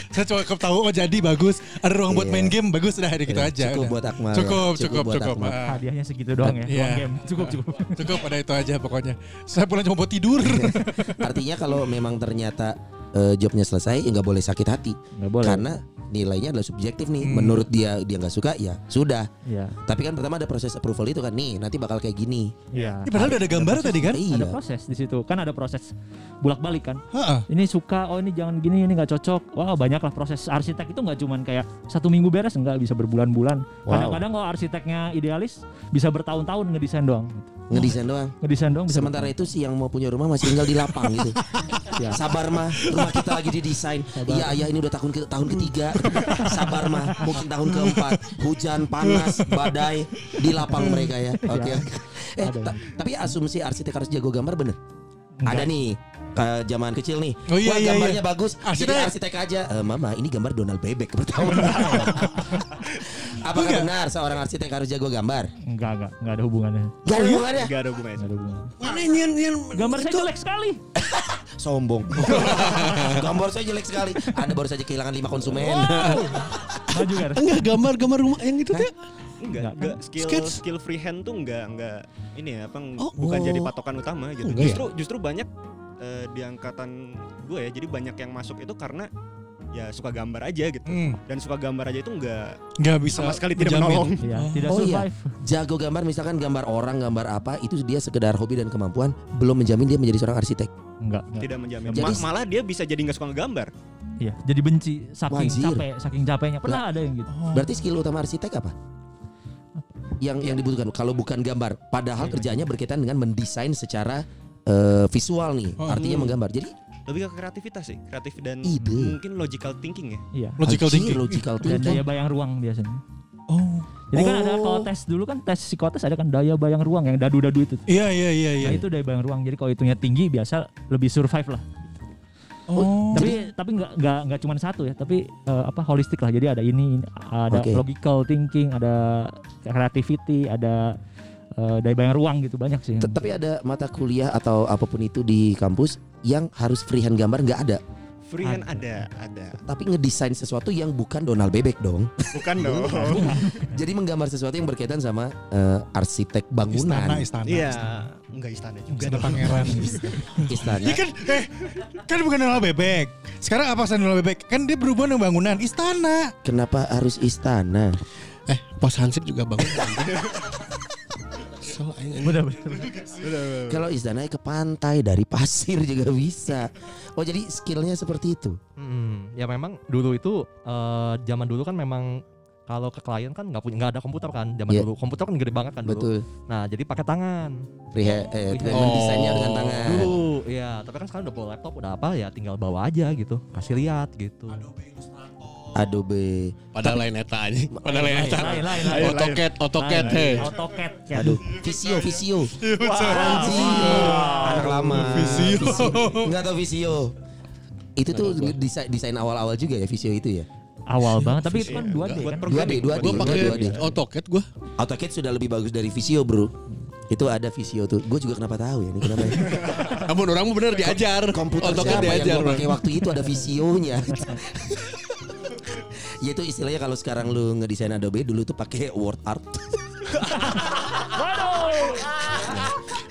Saya cuma tahu oh jadi bagus. Ada ruang buat Iya. main game bagus udah hari gitu Iya, aja. cukup udah. buat Akmal. Cukup, Cukup cukup. Ah. hadiahnya segitu doang ya Iya. game cukup cukup Cukup ada itu aja pokoknya. Saya pulang cuma buat tidur. Artinya kalau memang ternyata eh, jobnya selesai ya nggak boleh sakit hati nggak boleh karena nilainya adalah subjektif nih. Hmm. Menurut dia dia nggak suka ya sudah. iya Tapi kan pertama ada proses approval itu kan nih nanti bakal kayak gini. iya Ini padahal udah ada gambar tadi kan? Iya. ada proses di situ kan ada proses bolak balik kan Heeh. ini suka oh ini jangan gini ini nggak cocok wah banyak lah proses arsitek itu nggak cuman kayak satu minggu beres enggak bisa berbulan-bulan Wow. kadang-kadang kalau arsiteknya idealis bisa bertahun-tahun ngedesain doang Ngedesain doang. ngedesain doang Sementara itu si yang mau punya rumah masih tinggal di lapang gitu. Ya. Sabar mah, rumah kita lagi didesain. Iya ayah ini udah tahun ke tahun ketiga. Sabar mah, mungkin tahun keempat. Hujan, panas, badai di lapang mereka ya. Oke. Ya. oke. Eh, ta- tapi asumsi arsitek harus jago gambar bener? Enggak. Ada nih ke zaman kecil nih. Oh iya, Wah, iya, gambarnya iya. bagus. Arsitek. Jadi arsitek aja. Eh, mama, ini gambar Donald Bebek pertama. Apakah benar seorang arsitek harus jago gambar? enggak enggak enggak ada hubungannya Gak ada hubungannya. Gak ada hubungannya. enggak ada hubungannya Mana nyen nyen gambar saya jelek sekali Sombong. gambar saya jelek sekali. Anda baru saja kehilangan lima konsumen. maju kan enggak gambar gambar rumah yang itu tuh. Enggak, Enggak. enggak skill Sketch. skill freehand tuh enggak enggak ini ya, apa Oh. bukan jadi patokan utama gitu. Oh, enggak ya? justru justru banyak eh, di angkatan gue ya, jadi banyak yang masuk itu karena ya suka gambar aja gitu. Hmm, Dan suka gambar aja itu enggak nggak bisa sama sekali tidak menolong. Iya, tidak Oh iya. survive Jago gambar misalkan gambar orang, gambar apa itu dia sekedar hobi dan kemampuan belum menjamin dia menjadi seorang arsitek. enggak, enggak. Tidak menjamin. Jadi- Ma- malah dia bisa jadi nggak suka ngegambar. iya jadi benci saking Wajir. capek saking capeknya pernah ada yang gitu Oh. Berarti skill utama arsitek apa? yang yang dibutuhkan kalau bukan gambar. Padahal kerjaannya berkaitan dengan mendesain secara eh, visual nih. Artinya menggambar. Jadi Lebih ke kreativitas sih, kreatif dan Ide. mungkin logical thinking ya. Iya. Logical anjir, thinking. logical Dan thinking. daya bayang ruang biasanya. Oh. Jadi kan ada Oh. kalau tes dulu kan tes psikotes ada kan daya bayang ruang yang dadu-dadu itu. Iya iya iya iya. Nah itu daya bayang ruang. Jadi kalau itunya tinggi biasa lebih survive lah. Oh. Tapi tapi nggak nggak nggak cuma satu ya, tapi eh, apa holistik lah. Jadi ada ini, ada Oke. logical thinking, ada creativity, ada eh, daya bayang ruang gitu banyak sih. Tapi ada mata kuliah atau apa pun itu di kampus yang harus freehand gambar nggak ada. Freehand ada, ada. Tapi ngedesain sesuatu yang bukan Donald Bebek dong. Bukan dong. Jadi menggambar sesuatu yang berkaitan sama eh, arsitek bangunan. Istana istana. Iya, istana. enggak istana juga Istana pangeran. Istana. Ini kan eh kan bukan Donald Bebek. Sekarang apa sih Donald Bebek? Kan dia berhubungan dengan bangunan istana. Kenapa harus istana? Eh, pos Hansip juga bangun. aing- Bener, bener. Kalau istana ke pantai dari pasir juga bisa. Oh jadi skillnya seperti itu. Hmm, ya memang dulu itu eh, zaman dulu kan memang kalau ke klien kan nggak punya nggak ada komputer kan zaman Iya. dulu komputer kan gede banget kan dulu. Betul. Nah jadi pakai tangan Freehand, eh, Freehand. mendesainnya dengan tangan. dulu. Ya tapi kan sekarang udah bawa laptop udah apa ya tinggal bawa aja gitu kasih lihat gitu. Adobe. Padahal lain eta aja. Padahal lain eta. AutoCAD, AutoCAD, Lain, heh. AutoCAD. ya. Aduh, Visio, Visio. Wah, Anak lama. Visio. Enggak tahu Visio. Itu tuh desain desain awal-awal juga ya Visio itu ya. Awal banget, tapi itu kan 2D kan. 2D, 2D, Gue pakai 2D. AutoCAD gue. AutoCAD sudah lebih bagus dari Visio, Bro. Itu ada Visio tuh. Gue juga kenapa tahu ya ini kenapa. ya. Namun orang mah bener diajar. Komputer AutoCAD siapa yang diajar. gue pakai waktu itu ada Visionya. ya itu istilahnya kalau sekarang lu ngedesain Adobe dulu tuh pakai Word Art.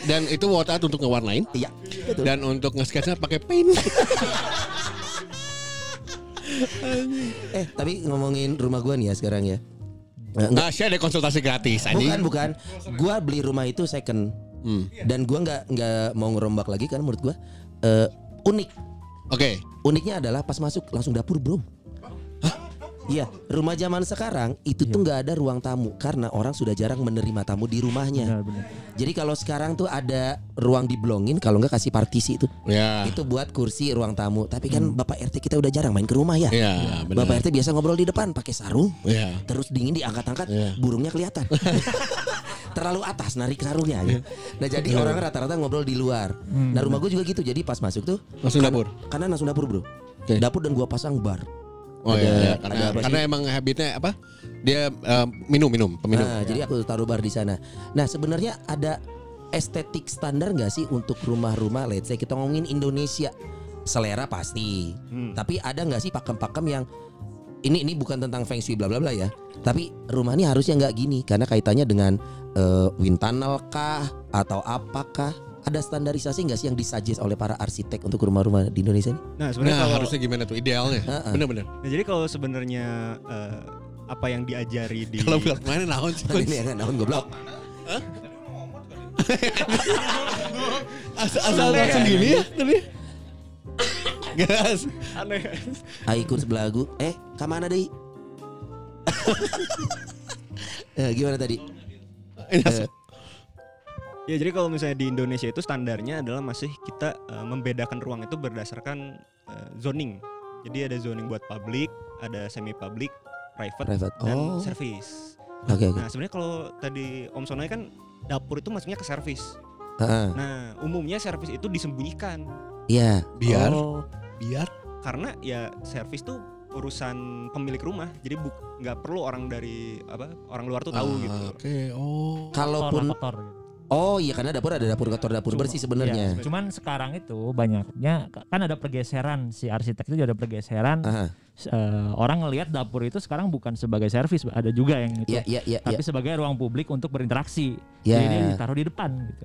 Dan itu water art untuk ngewarnain. Iya, betul. Dan untuk nge-sketchnya pakai paint. Eh, tapi ngomongin rumah gua nih ya sekarang ya. Enggak, Nah, saya ada konsultasi gratis anjing. bukan, bukan. Gua beli rumah itu second. Hmm. Dan gua nggak nggak mau ngerombak lagi kan menurut gua eh, unik. Oke. Uniknya adalah pas masuk langsung dapur, Bro. Iya, rumah zaman sekarang itu tuh nggak ada ruang tamu karena orang sudah jarang menerima tamu di rumahnya. Benar, benar. Jadi kalau sekarang tuh ada ruang diblongin, kalau nggak kasih partisi itu, Ya. itu buat kursi ruang tamu. Tapi kan Bapak RT kita udah jarang main ke rumah ya. Iya, benar. Bapak RT biasa ngobrol di depan pakai sarung, Iya. terus dingin diangkat-angkat, Iya. burungnya kelihatan. Terlalu atas narik sarungnya. gitu. Nah jadi orang rata-rata ngobrol di luar. Nah rumah gue juga gitu. Jadi pas masuk tuh Langsung kan- dapur. Karena langsung dapur bro. Oke. Dapur dan gua pasang bar. Oh Ada- iya, iya. ada karena sih? karena emang habitnya apa? Dia eh, minum minum peminum. Nah, jadi aku taruh bar di sana. Nah, sebenarnya ada estetik standar nggak sih untuk rumah-rumah let's say kita ngomongin Indonesia. Selera pasti. Tapi ada nggak sih pakem-pakem yang ini ini bukan tentang feng shui bla bla bla ya. Tapi rumah ini harusnya nggak gini karena kaitannya dengan eh, wind tunnel kah atau apakah? Ada standarisasi nggak sih yang disuggest oleh para arsitek untuk rumah-rumah di Indonesia ini? Nah, sebenarnya Nah, kalau harusnya gimana tuh idealnya? Heeh. Bener-bener. Nah, jadi kalau sebenarnya eh, apa yang diajari di Kalau buat mana naon sih? ini yang naon goblok. Asal, asal langsung gini ya tadi. Gas. aneh. Aikun sebelah aku. Eh, ke mana deh? eh, gimana tadi? Ini asal. Ya jadi kalau misalnya di Indonesia itu standarnya adalah masih kita eh, membedakan ruang itu berdasarkan eh, zoning. Jadi ada zoning buat public, ada semi public, private, Private. dan Oh. service. Oke, oke. Nah sebenarnya kalau tadi Om Sonoy kan dapur itu masuknya ke service. Heeh. Nah umumnya service itu disembunyikan Iya. Biar Oh. biar karena ya service tuh urusan pemilik rumah. Jadi buk nggak perlu orang dari apa orang luar tuh tahu Ah, gitu. Oke, oh. Kalaupun kotor, gitu. Oh iya karena dapur ada dapur kotor dapur Cuma- bersih sebenarnya. Iya, cuman sekarang itu banyaknya kan ada pergeseran si arsitek itu juga ada pergeseran Aha. eh, orang ngelihat dapur itu sekarang bukan sebagai servis ada juga yang itu Iya iya iya tapi iya. sebagai ruang publik untuk berinteraksi Ya. jadi dia ditaruh di depan gitu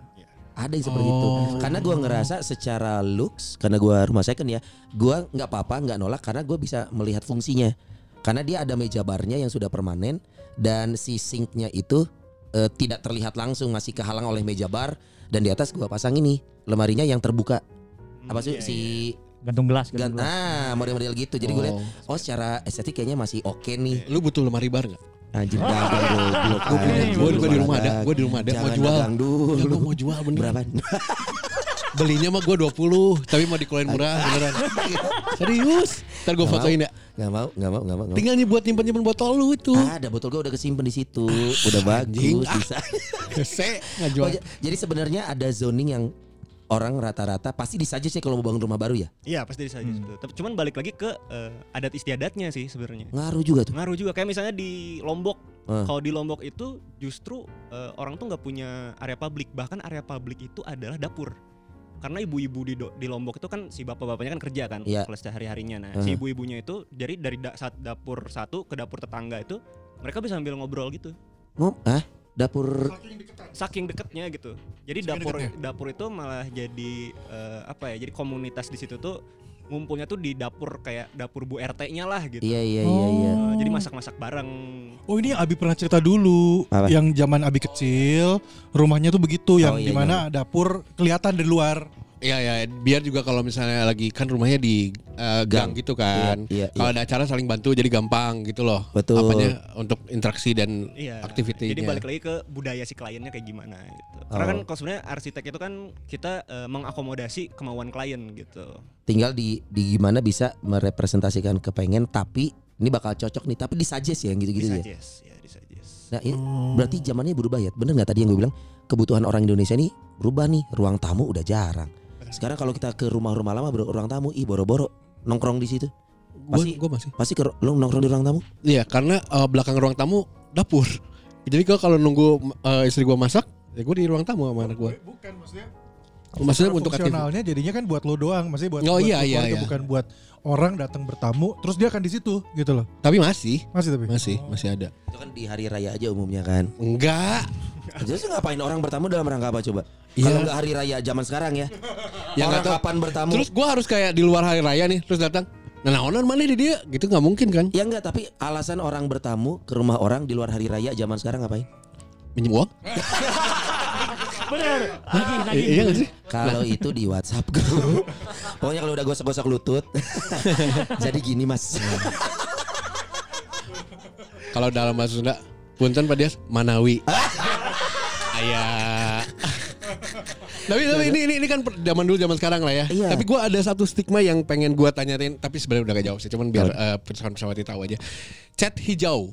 Ada yang seperti itu. Oh. Karena gua ngerasa secara looks karena gua rumah second ya, gua nggak apa-apa nggak nolak karena gua bisa melihat fungsinya. Karena dia ada meja barnya yang sudah permanen dan si sinknya itu eh, tidak terlihat langsung masih kehalang oleh meja bar dan di atas gua pasang ini lemarinya yang terbuka. Apa sih Iya, si gantung gelas gan- gantung gelas nah model-model gitu. Jadi gue lihat Oh. oh secara estetik kayaknya masih oke nih. Lu butuh lemari bar nggak? Anjir dagang goblok. Gue gue di rumah ada, gue di rumah ada mau Jangan jual. dulu. Ya, gue mau jual bener. Berapa? Belinya mah gue 20 Tapi mau dikeluarin murah beneran Serius Ntar gue fotoin ya Gak mau, gak mau, gak mau. nggak mau. Tinggal nih buat nyimpen-nyimpen botol lu itu Ada botol gue udah kesimpan di situ. Udah bagus ah. bisa. Se Oh, j- jadi sebenarnya ada zoning yang orang rata-rata pasti disaja sih kalau mau bangun rumah baru ya. Iya pasti saja sebetulnya. Tapi cuman balik lagi ke eh, adat istiadatnya sih sebenarnya. Ngaruh juga tuh. Ngaruh juga kayak misalnya di Lombok. Eh. Kalau di Lombok itu justru eh, orang tuh nggak punya area publik. Bahkan area publik itu adalah dapur. Karena ibu-ibu di do- di Lombok itu kan si bapak-bapaknya kan kerja kan Iya. kalau sehari-harinya. Nah, Uh-huh. si ibu-ibunya itu jadi dari da- saat dapur satu ke dapur tetangga itu mereka bisa sambil ngobrol gitu. Ngom, ah, dapur Saking deketnya gitu. Jadi Saking dapur deketnya. dapur itu malah jadi eh, apa ya? Jadi komunitas di situ tuh ngumpulnya tuh di dapur kayak dapur Bu RT-nya lah gitu. Iya iya iya iya. Eh, jadi masak-masak bareng. Oh ini yang Abi pernah cerita dulu Apa? Yang zaman Abi kecil Rumahnya tuh begitu Yang Oh, iya, di mana dapur kelihatan dari luar Iya ya biar juga kalau misalnya lagi kan rumahnya di eh, gang, Gang. gitu kan. Iya, iya, Kalau ada acara saling bantu jadi gampang gitu loh. Betul. Apanya untuk interaksi dan Iya. aktivitinya. Jadi balik lagi ke budaya si kliennya kayak gimana gitu. Karena Oh. kan kalau sebenarnya arsitek itu kan kita eh, mengakomodasi kemauan klien gitu. Tinggal di di gimana bisa merepresentasikan kepengen tapi ini bakal cocok nih tapi disuggest ya gitu-gitu ya. Disuggest, ya disuggest. Nah, ini berarti zamannya berubah ya. Bener nggak tadi yang gue bilang kebutuhan orang Indonesia nih berubah nih. Ruang tamu udah jarang. Sekarang kalau kita ke rumah-rumah lama bro, ruang tamu, ih boro-boro nongkrong di situ. Pasti gua masih. pasti ke lu nongkrong di ruang tamu. Iya karena eh, belakang ruang tamu dapur. Jadi gua kalau nunggu eh, istri gua masak, ya gua di ruang tamu sama anak gua. Bukan maksudnya Maksudnya untuk aktif. fungsionalnya jadinya kan buat lo doang, maksudnya buat, Oh, buat iya, iya, iya. bukan buat orang datang bertamu, terus dia akan di situ gitu loh. Tapi masih, Masih tapi. masih, masih ada. Itu kan di hari raya aja umumnya kan. Enggak. Jadi ngapain orang bertamu dalam rangka apa coba? Iya. Kalau nggak hari raya zaman sekarang ya. Ya, orang nggak tahu. kapan bertamu? Terus gua harus kayak di luar hari raya nih, terus datang. Nah, naonan mana di dia? Gitu nggak mungkin kan? Ya enggak, tapi alasan orang bertamu ke rumah orang di luar hari raya zaman sekarang ngapain? Minjem uang? Bener. Lagi, lagi. iya nggak sih? Kalau itu di WhatsApp grup. Pokoknya kalau udah gosok-gosok lutut. jadi gini Mas. Kalau dalam bahasa Sunda, punten Pak Dias, Manawi. Ayah. tapi tapi ini, ini ini kan zaman dulu zaman sekarang lah ya. Iya. Tapi gua ada satu stigma yang pengen gua tanyain tapi sebenarnya udah gak jawab sih. Cuman biar eh pesawat pesawat tahu aja. Cat hijau.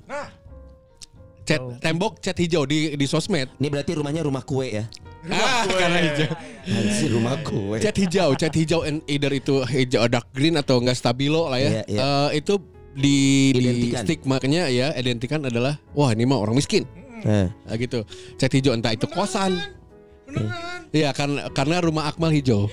Cat tembok cat hijau di di sosmed. Ini berarti rumahnya rumah kue ya. Ah, karena hijau. Anjir rumah kue. Cat hijau, cat hijau and either itu hijau dark green atau enggak stabilo lah ya. Iya, iya. Eh, itu di di Identikan. stigmanya ya identikan adalah wah ini mah orang miskin. Nah, Nah, gitu. Cat hijau entah itu kosan. Iya karena karena rumah Akmal hijau.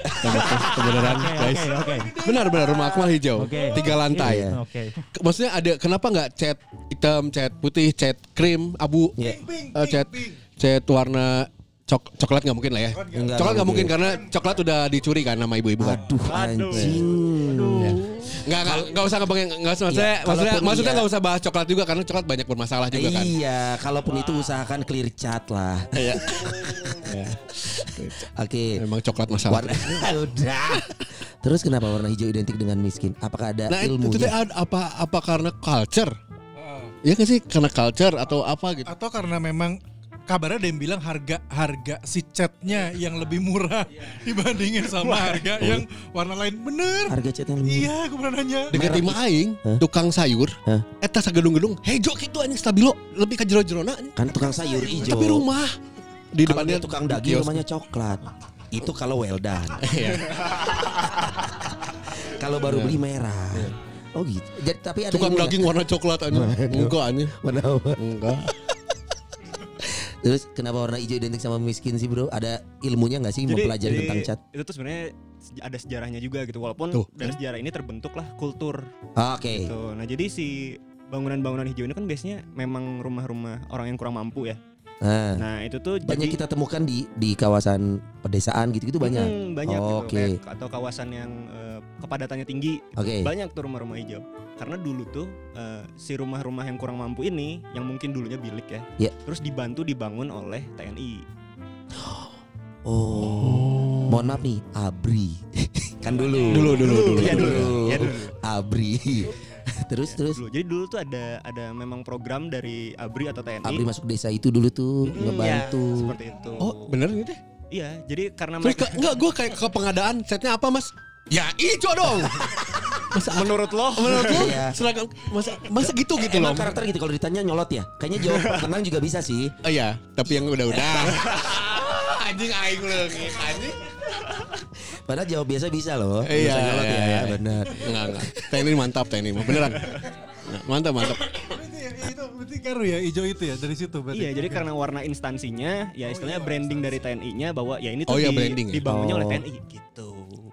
Kebenaran guys. Oke, oke. Benar benar rumah Akmal hijau. Oke. Tiga lantai. Oke. Ke- Maksudnya ada kenapa nggak cat hitam, cat putih, cat krim, abu, Iya. eh, cat cat warna cok coklat nggak mungkin lah ya. Enggak, coklat nggak mungkin karena coklat udah dicuri kan sama ibu-ibu kan. Aduh anjing. Nggak nggak nggak usah ngebangin nggak usah maksudnya Iya, maksudnya maksudnya iya. nggak usah bahas coklat juga karena coklat banyak bermasalah juga kan. Iya, kalaupun itu usahakan clear cat lah. Iya. Oke. Memang coklat masalah. Warna udah. Terus kenapa warna hijau identik dengan miskin? Apakah ada Nah itu ilmunya? tuh ad- apa apa karena culture? Iya kan sih karena culture atau apa gitu? Atau karena memang kabarnya ada yang bilang harga harga si catnya yang lebih murah dibandingin sama harga yang warna lain bener. Harga catnya lebih murah. Iya, aku pernah nanya. Dengan timah aing Hah? tukang sayur, Hah? eta sagedung-gedung hejo gitu anjing stabilo lebih ke jero-jerona. Kan tukang sayur hijau. Tapi rumah di depannya dia tukang daging kios. rumahnya coklat. Itu kalau well done. Iya. kalau baru beli merah. Oh gitu. Jadi tapi ada Tukang daging warna coklat anjing. Enggak. Warna apa? Enggak. Terus kenapa warna hijau identik sama miskin sih bro? Ada ilmunya nggak sih mempelajari tentang cat? Itu tuh sebenarnya ada sejarahnya juga gitu. Walaupun Tuh, dari sejarah ini terbentuklah kultur Oke. gitu. Nah jadi si bangunan-bangunan hijau ini kan biasanya memang rumah-rumah orang yang kurang mampu ya. Nah, Nah itu tuh banyak jadi kita temukan di di kawasan pedesaan gitu-gitu banyak. Hmm, banyak gitu. Oke. Kayak- atau kawasan yang eh, kepadatannya tinggi Oke. banyak tuh rumah-rumah hijau karena dulu tuh eh, si rumah-rumah yang kurang mampu ini yang mungkin dulunya bilik ya Ya. terus dibantu dibangun oleh TNI Oh. Mohon maaf nih, Abri. kan dulu. Dulu dulu dulu. Iya dulu Dulu. ya dulu Abri. Terus terus. Dulu. Jadi dulu tuh ada ada memang program dari ABRI atau TNI. Abri masuk desa itu dulu tuh Hmm, ngebantu. ya, seperti itu. Oh bener ini teh. Iya, jadi karena Terus mereka ke, enggak gue kayak ke pengadaan setnya apa mas? Ya ijo dong. menurut lo Menurut lo Iya. seragam masa masa gitu gitu loh. Emang karakter gitu kalau ditanya nyolot ya. Kayaknya jawab tenang juga bisa sih. Oh iya, tapi yang udah-udah. anjing aing leungit anjing. Padahal jawab biasa bisa loh. Iya, nyolot iya, ya, iya. benar. Enggak enggak. Teknik mantap teknik beneran. Nah, mantap mantap. Berarti itu berarti karu ya hijau itu ya dari situ berarti. Iya, jadi karena warna instansinya, ya istilahnya branding dari TNI-nya bahwa ya ini tuh Oh iya, di- ya? dibangunnya oleh Oh. TNI gitu.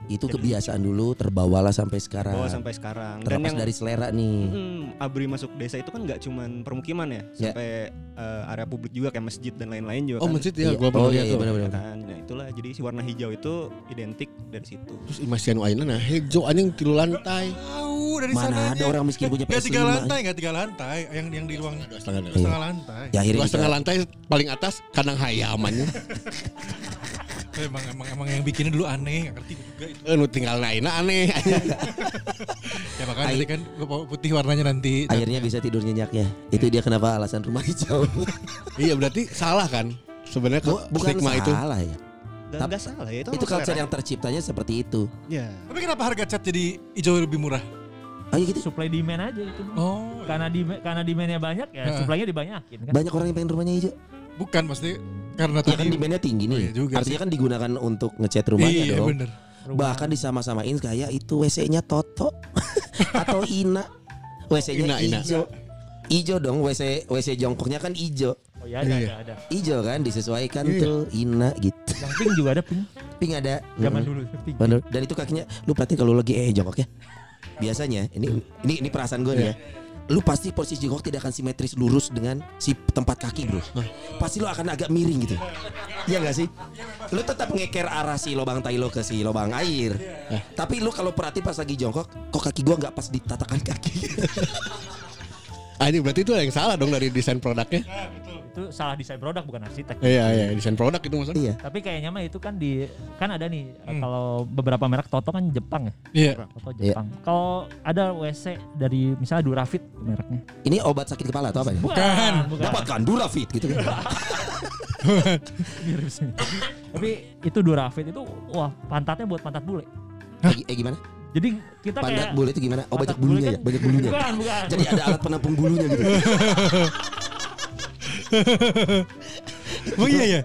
Itu kebiasaan dulu terbawalah sampai sekarang. Bawa sampai sekarang. Dan Terlepas yang dari selera nih. Hmm, ABRI masuk desa itu kan nggak cuman permukiman ya, Ya. sampai eh, area publik juga kayak masjid dan lain-lain juga Oh kan. masjid ya, Iya. gua pernah Oh iya, lihat iya tuh. benar-benar. kan. Nah, itulah jadi si warna hijau itu identik dari situ. Terus masih anu ayeuna nah hejo anjing tilu lantai. Tahu dari Mana sananya. ada orang miskin punya Gak PS5. tiga lantai, gak tiga lantai, yang yang di ruang Dua setengah dua setengah lantai. Ya Dua setengah lantai paling atas kandang hayamannya. Emang emang emang yang bikinnya dulu aneh, gak ngerti juga itu. Eh nu tinggal naina aneh. Ya makanya nanti kan putih warnanya nanti. akhirnya bisa tidur nyenyak ya. Itu dia kenapa alasan rumah hijau. iya berarti salah kan? Sebenarnya Bukan stigma itu. salah ya. Gak, Tap- nggak salah ya itu. Itu culture yang terciptanya seperti itu. Ya. Tapi kenapa harga cat jadi hijau lebih murah? Oh iya gitu. Supply demand aja itu. Oh, Karena di karena demandnya banyak ya Heeh. supply-nya dibanyakin kan. Banyak orang yang pengen rumahnya hijau. bukan pasti karena Ya kan tadi. demandnya tinggi Oh nih. iya juga Artinya sih. kan digunakan untuk ngecat rumahnya Iya dong. bener. Bahkan disama-samain kayak itu WC-nya Toto atau Ina. WC-nya Ina, Ina. hijau. Hijau dong WC WC jongkoknya kan hijau. Oh iya ada Iya. ada ada. Hijau kan disesuaikan Iya. tuh Ina gitu. Yang pink juga ada pink. Pink ada. Zaman Mm-mm. dulu pink. Dan itu kakinya lu perhatiin kalau lagi eh jongkok ya. Biasanya ini ini ini perasaan gue nih ya. Lu pasti posisi jongkok tidak akan simetris lurus dengan si tempat kaki, Bro. Pasti lu akan agak miring gitu. Iya gak sih? Lu tetap ngeker arah si lubang tai lo ke si lubang air. Tapi lu kalau perhati pas lagi jongkok, kok kaki gua nggak pas di tatakan kaki. Ah, ini berarti itu yang salah dong dari desain produknya. Itu salah desain produk bukan arsitek. Iya iya desain produk itu maksudnya. iya. Tapi kayaknya mah itu kan di kan ada nih kalau beberapa merek Toto kan Jepang ya. Iya. Toto Iya. Jepang. Kalau ada WC dari misalnya Durafit mereknya. Ini obat sakit kepala atau apa ya? Bukan, bukan. Dapatkan Durafit gitu kan. Mirip sih. Tapi itu Durafit itu wah pantatnya buat pantat bule. eh, eh, gimana? Jadi kita Pantat kayak bule itu gimana? Oh banyak bulunya ya, kan- banyak bulunya. Bukan, bukan. Jadi ada alat penampung bulunya gitu. Oh iya ya.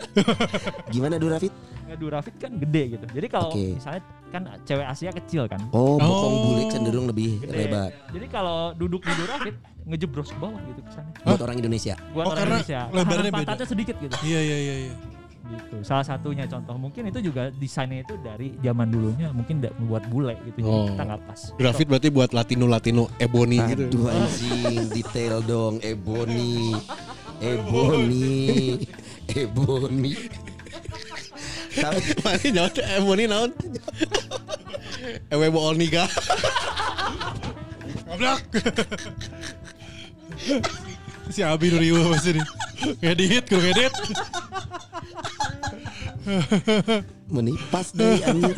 Gimana Durafit? Durafit kan gede gitu. Jadi kalau Oke. misalnya kan cewek Asia kecil kan. Oh, bokong Oh. bule cenderung lebih Gede. lebar Jadi kalau duduk di Durafit ngejebros ke bawah gitu kesannya. buat orang Indonesia. Buat Oh, orang karena Indonesia. lebarnya beda. pantatnya sedikit gitu. Iya iya iya iya. gitu. Salah satunya contoh mungkin itu juga desainnya itu dari zaman dulunya mungkin da- buat bule gitu. Jadi Oh. kita nggak pas. Grafit berarti buat Latino Latino ebony gitu. Aduh anjing, detail dong, Ebony. Ebony. Ebony. Tapi Mana jawab ebony naon? Ewe bool niga. Goblok. si Abi Nuriwo pasti nih. Ngedit, gue ngedit. meni pas deh anjir.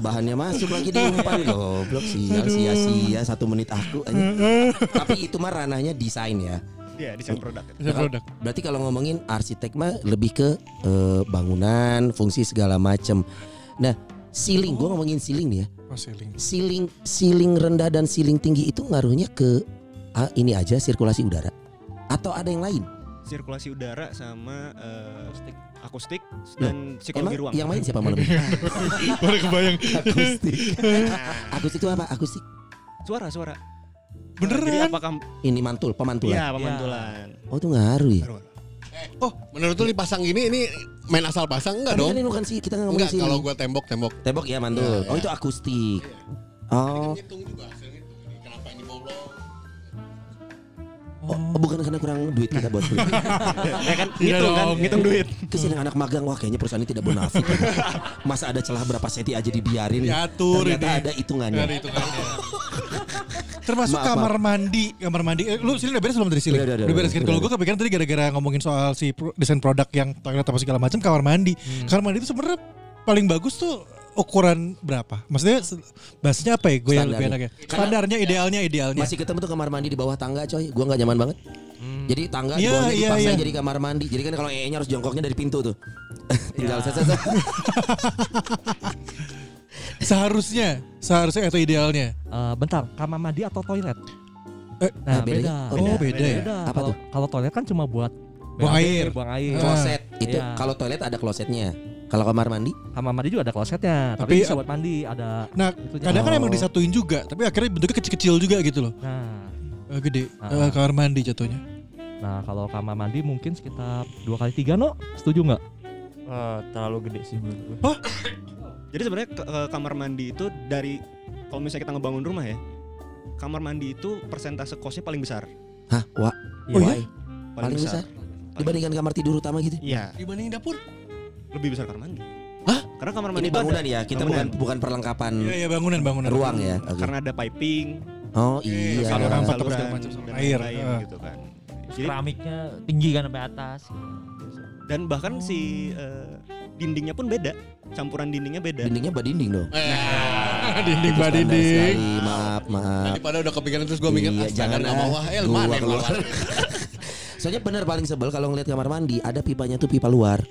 Bahannya masuk lagi di umpan goblok sial sia-sia satu menit aku anjir. Tapi itu mah ranahnya desain ya. Iya, desain produk. Bisa produk. Berarti kalau ngomongin arsitek mah lebih ke eh, bangunan, fungsi segala macem. Nah, ceiling, gua ngomongin ceiling nih ya. Oh, ceiling. Ceiling ceiling rendah dan ceiling tinggi itu ngaruhnya ke ah, ini aja sirkulasi udara atau ada yang lain? Sirkulasi udara sama eh, akustik dan Emang psikologi ruang. yang main siapa malam ini? Udah kebayang. akustik. akustik itu apa? Akustik. Suara, suara. Beneran? Jadi apakah Ini mantul, pemantulan. Iya, pemantulan. Oh, itu ngaruh ya? Baru. Oh, menurut lu dipasang gini ini main asal pasang enggak Tapi dong? kan ini bukan sih, kita nggak ngomongin Enggak, sini. kalau gua tembok-tembok. Tembok ya mantul. Iya, Oh iya. itu akustik. Oh, Ngitung juga hasil ngitung ini kenapa ini bolong. Oh, oh, bukan karena kurang duit kita buat beli. ya kan Iya ngitung kan, ngitung duit. Terus yang anak magang wah kayaknya perusahaan ini tidak bonafit. Masa ada celah berapa senti aja dibiarin. Diatur Ternyata ini. ada hitungannya. Ada hitungannya. Termasuk Maaf, kamar mandi, kamar mandi. Eh, lu sini udah beres belum tadi sini? Udah, udah, udah, Udah beres kan? Kalau gue kepikiran tadi gara-gara ngomongin soal si pro- desain produk yang toilet apa segala macam kamar mandi. Hmm. Kamar mandi itu sebenarnya paling bagus tuh ukuran berapa? Maksudnya bahasanya apa ya? Gue yang lebih Standarnya. enak ya. Karena- Standarnya idealnya idealnya. Masih ketemu tuh kamar mandi di bawah tangga coy. Gua nggak nyaman banget. Jadi tangga di Iya, bawahnya iya, dipaksa iya. jadi kamar mandi. Jadi kan kalau ee-nya harus jongkoknya dari pintu tuh. Tinggal set, set. Seharusnya, seharusnya atau idealnya. Eh, bentar, kamar mandi atau toilet? Eh, Nah, bedanya? beda. Oh, beda ya? Beda. Apa Kalau kalau toilet kan cuma buat Buang air. buang air. Kloset itu Iya. kalau toilet ada klosetnya. Kalau kamar mandi Kamar mandi juga ada klosetnya, Tapi, tapi, bisa buat mandi, ada Nah, itunya. kadang kan Oh. emang disatuin juga, tapi akhirnya bentuknya kecil-kecil juga gitu loh. Nah, Eh, gede. Ah. Eh, kamar mandi jatuhnya. nah kalau kamar mandi mungkin sekitar dua kali tiga no, setuju nggak? Eh, terlalu gede sih menurut gue. Jadi sebenarnya ke- ke kamar mandi itu dari kalau misalnya kita ngebangun rumah ya, kamar mandi itu persentase kosnya paling besar. Hah, wah, Oh iya? why? Paling besar dibandingkan kamar tidur utama gitu. Iya, Dibanding dapur. Lebih besar kamar mandi. Hah? Karena kamar mandi Ini itu bangunan ada, ya, kita bangunan. bukan bukan perlengkapan Iya, iya bangunan bangunan. ruang ya. Oke. karena ada piping, Oh Iya, iya. saluran saluran, tempat segala macam, dan air. lain-lain Ah. gitu kan. Jadi, Keramiknya tinggi kan sampai atas. dan bahkan si eh, dindingnya pun beda, campuran dindingnya beda. Dindingnya badinding dong. dinding Itu mbak standar dinding. sekali. Maaf, maaf. Daripada udah kepikiran terus gue mikir Iya, astaga jangan nggak ah, mau ah, el mana keluar. keluar. Soalnya bener paling sebel kalau ngeliat kamar mandi ada pipanya tuh pipa luar.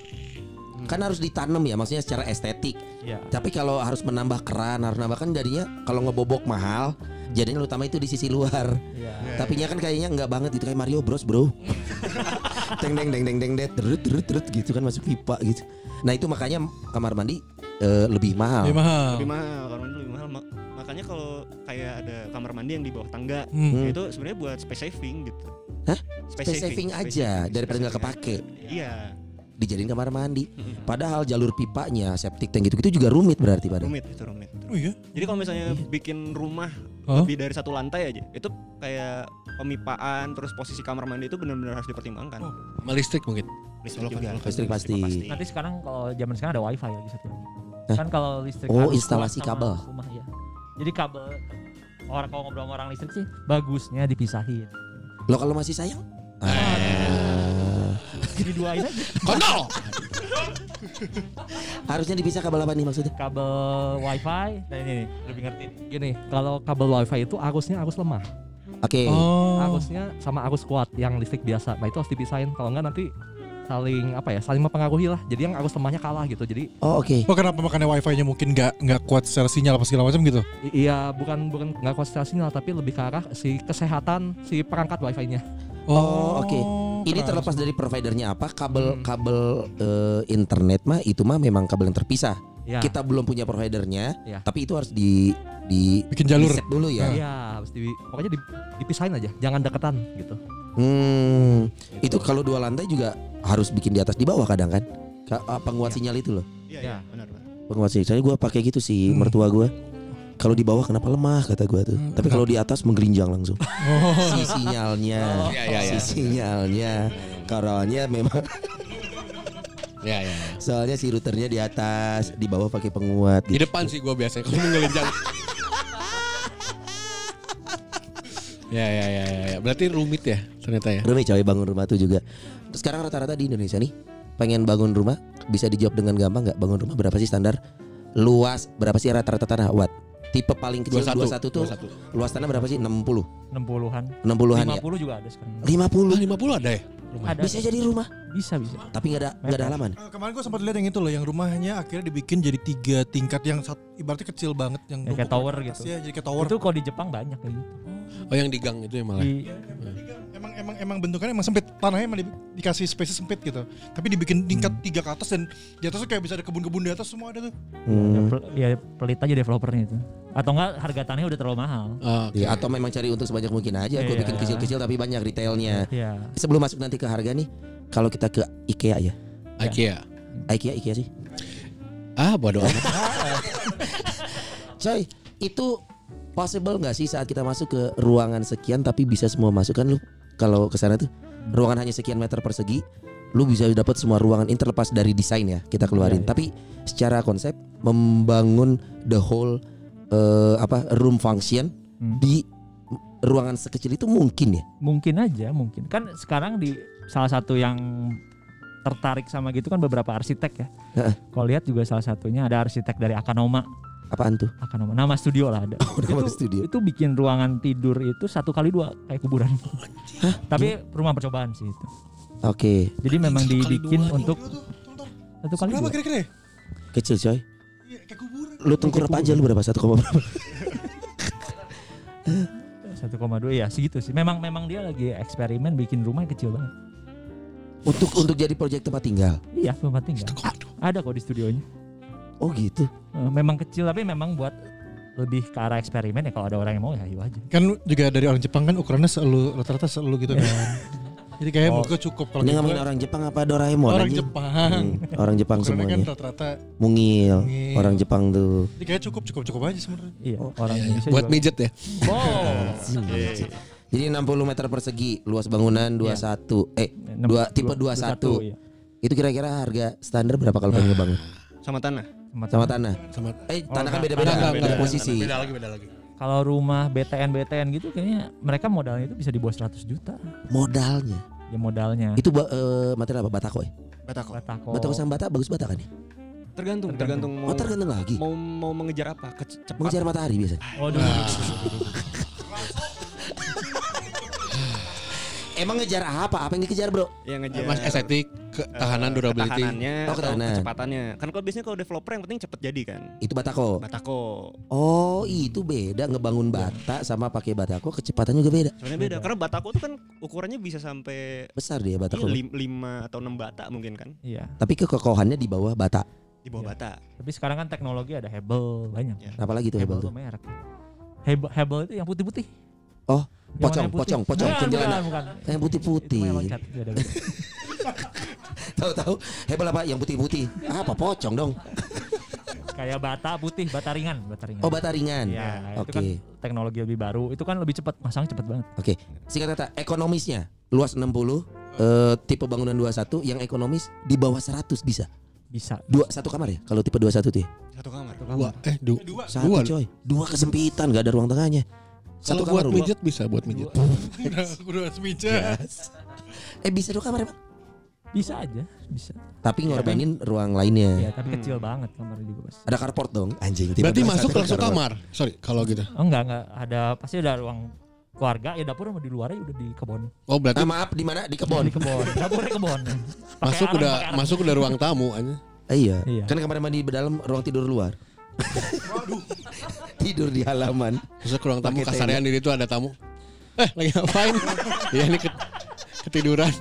Hmm. Kan harus ditanam ya, maksudnya secara estetik. Iya. Tapi kalau harus menambah keran, harus nambah kan jadinya kalau ngebobok mahal, jadinya utama itu di sisi luar. Iya. Tapi nya kan kayaknya nggak banget itu kayak Mario Bros bro. deng deng deng deng deng deng terut terut terut gitu kan masuk pipa gitu. Nah itu makanya kamar mandi eh, lebih mahal. Lebih mahal. Lebih mahal, kamar mandi lebih mahal. Ma- Makanya kalau kayak ada kamar mandi yang di bawah tangga, Hmm. itu sebenarnya buat space saving gitu. Hah? Space, Space saving space aja saving, daripada space nggak saving kepake. Iya, Dijadiin kamar mandi. Padahal jalur pipanya, septic tank gitu-gitu juga rumit berarti pada. rumit itu rumit. Oh iya. Jadi kalau misalnya bikin rumah Hah? lebih dari satu lantai aja, itu kayak pemipaan terus posisi kamar mandi itu benar-benar harus dipertimbangkan. Oh. Sama listrik mungkin. Listrik juga. Listrik pasti. Nanti sekarang kalau zaman sekarang ada wifi lagi satu lagi. Hah? Kan kalau listrik Oh, instalasi kabel. Rumah ya. Jadi kabel orang kalau ngobrol sama orang listrik sih bagusnya dipisahin. Lo kalau masih sayang? Ah. Diduain aja. Kontol. Harusnya dipisah kabel apa nih maksudnya? Kabel wifi. Nah ini nih, lebih ngerti nih. Gini, kalau kabel wifi itu arusnya arus lemah, Oke. Oh. arusnya sama arus kuat yang listrik biasa. Nah itu harus dipisahin. Kalau enggak nanti saling apa ya, saling mempengaruhi lah. Jadi yang arus lemahnya kalah gitu. Jadi Oh oke. Oh kenapa makanya wifi-nya mungkin nggak nggak kuat secara sinyal apa segala macam gitu? i- iya bukan bukan nggak kuat secara sinyal tapi lebih ke arah si kesehatan si perangkat wifi-nya. Oh, oke. Ini keren. terlepas dari providernya apa, kabel Hmm. kabel eh, internet mah itu mah memang kabel yang terpisah. Ya. Kita belum punya providernya, Ya. tapi itu harus di di bikin jalur. di set dulu ya. Iya, harus di, pokoknya di- dipisahin aja, jangan deketan gitu. Hmm, itu kalau dua lantai juga harus bikin di atas di bawah kadang kan? Ka- ah, penguat Iya. sinyal itu loh. Iya, Ya. iya, benar. benar. Penguat sinyal. Saya gua pakai gitu sih Hmm. mertua gua. Kalau di bawah kenapa lemah kata gua tuh. Hmm, Tapi kalau di atas menggerinjang langsung. Oh. Si sinyalnya. Iya, iya, iya. Si sinyalnya. Memang Ya ya. soalnya si routernya di atas, di bawah pakai penguat Di gitu. depan sih gue biasanya kalau ngelinjang. ya, ya ya ya ya. Berarti rumit ya ternyata ya. Rumit coy bangun rumah tuh juga. Terus sekarang rata-rata di Indonesia nih pengen bangun rumah bisa dijawab dengan gampang nggak bangun rumah berapa sih standar luas berapa sih rata-rata tanah watt tipe paling kecil 21, 21, tuh 21. luas tanah berapa sih 60 60-an. 60-an ya 50 juga ada sekarang. 50 Ah, 50 ada ya? Rumah. Ada. bisa jadi rumah Bisa bisa. tapi nggak ada nggak ada halaman Eh, Kemarin gue sempat lihat yang itu loh, yang rumahnya akhirnya dibikin jadi tiga tingkat yang satu, ibaratnya kecil banget yang Ya, kayak 20 tower gitu. Ya, jadi kayak tower. Itu kalau di Jepang banyak kayak gitu. Oh yang di gang itu ya malah. Di, Emang emang emang bentukannya emang sempit, tanahnya emang di- dikasih space sempit gitu. Tapi dibikin tingkat tiga ke atas dan di atasnya kayak bisa ada kebun-kebun di atas semua ada tuh. ya, Hmm. ya pelit aja developernya itu. Atau enggak harga tanahnya udah terlalu mahal. Ah, oke. Ya, atau memang cari untuk sebanyak mungkin aja gue Iya. bikin kecil-kecil tapi banyak retailnya Iya. sebelum masuk nanti ke harga nih kalau kita ke IKEA ya IKEA. IKEA IKEA sih Ah bodo amat. Coy, itu possible nggak sih saat kita masuk ke ruangan sekian tapi bisa semua masuk kan lu kalau ke sana tuh ruangan hanya sekian meter persegi lu bisa dapat semua ruangan ini terlepas dari desain ya kita keluarin Iya, iya. tapi secara konsep membangun the whole eh, apa room function Hmm. di ruangan sekecil itu mungkin ya Mungkin aja, mungkin. Kan sekarang di salah satu yang tertarik sama gitu kan beberapa arsitek ya. Heeh. Kalau lihat juga salah satunya ada arsitek dari Akanoma. Apaan tuh? Akanoma nama studio lah ada. nama itu, studio. itu bikin ruangan tidur itu satu kali dua kayak kuburan. Tapi rumah percobaan sih itu. Oke, Jadi memang dibikin untuk satu kali Berapa dua. kira-kira ya? kecil coy. Iya, kayak kuburan. Lu tengkurap aja lu berapa? Satu koma berapa? 1,2 ya segitu sih. Memang memang dia lagi eksperimen bikin rumah kecil banget. Untuk untuk jadi proyek tempat tinggal. Iya, tempat tinggal. Ada kok di studionya. Oh gitu. Eh, Memang kecil tapi memang buat lebih ke arah eksperimen ya kalau ada orang yang mau ya ayo aja. Kan juga dari orang Jepang kan ukurannya selalu rata-rata selalu gitu kan. Jadi kayak Oh. gue cukup kalau Ini gitu ngomongin orang Jepang apa Doraemon orang anjing? Jepang. Hmm, orang Jepang kan semuanya. rata-rata Mungil. Mungil. Orang Jepang tuh. Jadi kayak cukup cukup cukup aja sebenarnya. Iya, orang Indonesia Buat juga. mijet ya. Oh. Jadi 60 meter persegi, luas bangunan 21. Eh, Enam- dua tipe dua- 21. iya. Itu kira-kira harga standar berapa kalau pengen ngebangun? Sama tanah. Sama- Sama tanah. Sama Eh, Oh, tanah kan beda-beda, Enggak, beda enggak, posisi. Beda lagi, beda lagi. Kalau rumah BTN BTN gitu kayaknya mereka modalnya itu bisa di bawah 100 juta. Modalnya. Ya modalnya. Itu eh, material apa? Batako ya? Batako. Batako. Batako sama bata bagus bata kan ya? Tergantung, tergantung mau Oh, tergantung lagi. mau mau mengejar apa? Kece- cepat. Mengejar matahari biasanya. Waduh. Emang ngejar apa? Apa yang dikejar, Bro? yang ngejar Mas estetik, ketahanan, eh, durability. ketahanannya Oh, atau ketahanan. kecepatannya. Kan kalau biasanya kalau developer yang penting cepet jadi kan. Itu Batako. Batako. Oh, itu beda ngebangun bata sama pakai Batako kecepatannya juga beda. Soalnya beda. Karena Batako tuh kan ukurannya bisa sampai Besar dia Batako. iya, lim- lima atau enam bata mungkin kan Iya. Tapi kekokohannya di bawah bata. di bawah Iya. bata. Tapi sekarang kan teknologi ada Hebel banyak. Ya. Apalagi tuh Hebel Hebel tuh tuh. merek. Hebel, Hebel itu yang putih-putih. Oh, pocong, pocong, pocong, Bukan, kuntilanak. bukan, bukan. Yang putih-putih. Tahu-tahu Hebel apa? Yang putih-putih. Apa pocong dong? Kayak bata putih, bata ringan, bata ringan. Oh, bata ringan. Iya, Oke. itu kan teknologi lebih baru. Itu kan lebih cepat, masang cepat banget. Oke. Singkat kata, ekonomisnya luas 60, eh, tipe bangunan 21 yang ekonomis di bawah 100 bisa. Bisa. Dua satu kamar ya kalau tipe 21 tuh ya? Satu kamar. Dua, eh du, Dua. Satu Dua. coy. Dua kesempitan gak ada ruang tengahnya. Satu Kalau buat kamar rumah. mijet bisa buat mijet. Udah semeja. Eh bisa dua kamar emang? Bisa aja, bisa. Tapi ngorbanin ruang lainnya. Ya, tapi kecil banget kamar juga pas. Ada carport dong, anjing. tipe Berarti 21 masuk langsung kamar. Sorry, kalau gitu. Oh enggak, enggak ada pasti ada ruang keluarga ya dapur sama di luarnya udah di kebon. Oh, berarti Ah, maaf di mana? Di kebon. Di kebon. Dapurnya kebon. Masuk arang, udah masuk udah ruang tamu aja. Eh, iya. Iya. Kan kamar mandi di dalam, ruang tidur luar. Tidur di halaman. Masuk ke ruang tamu Pakai kasarean di situ ada tamu. Eh, lagi ngapain? Iya ini ke- ketiduran.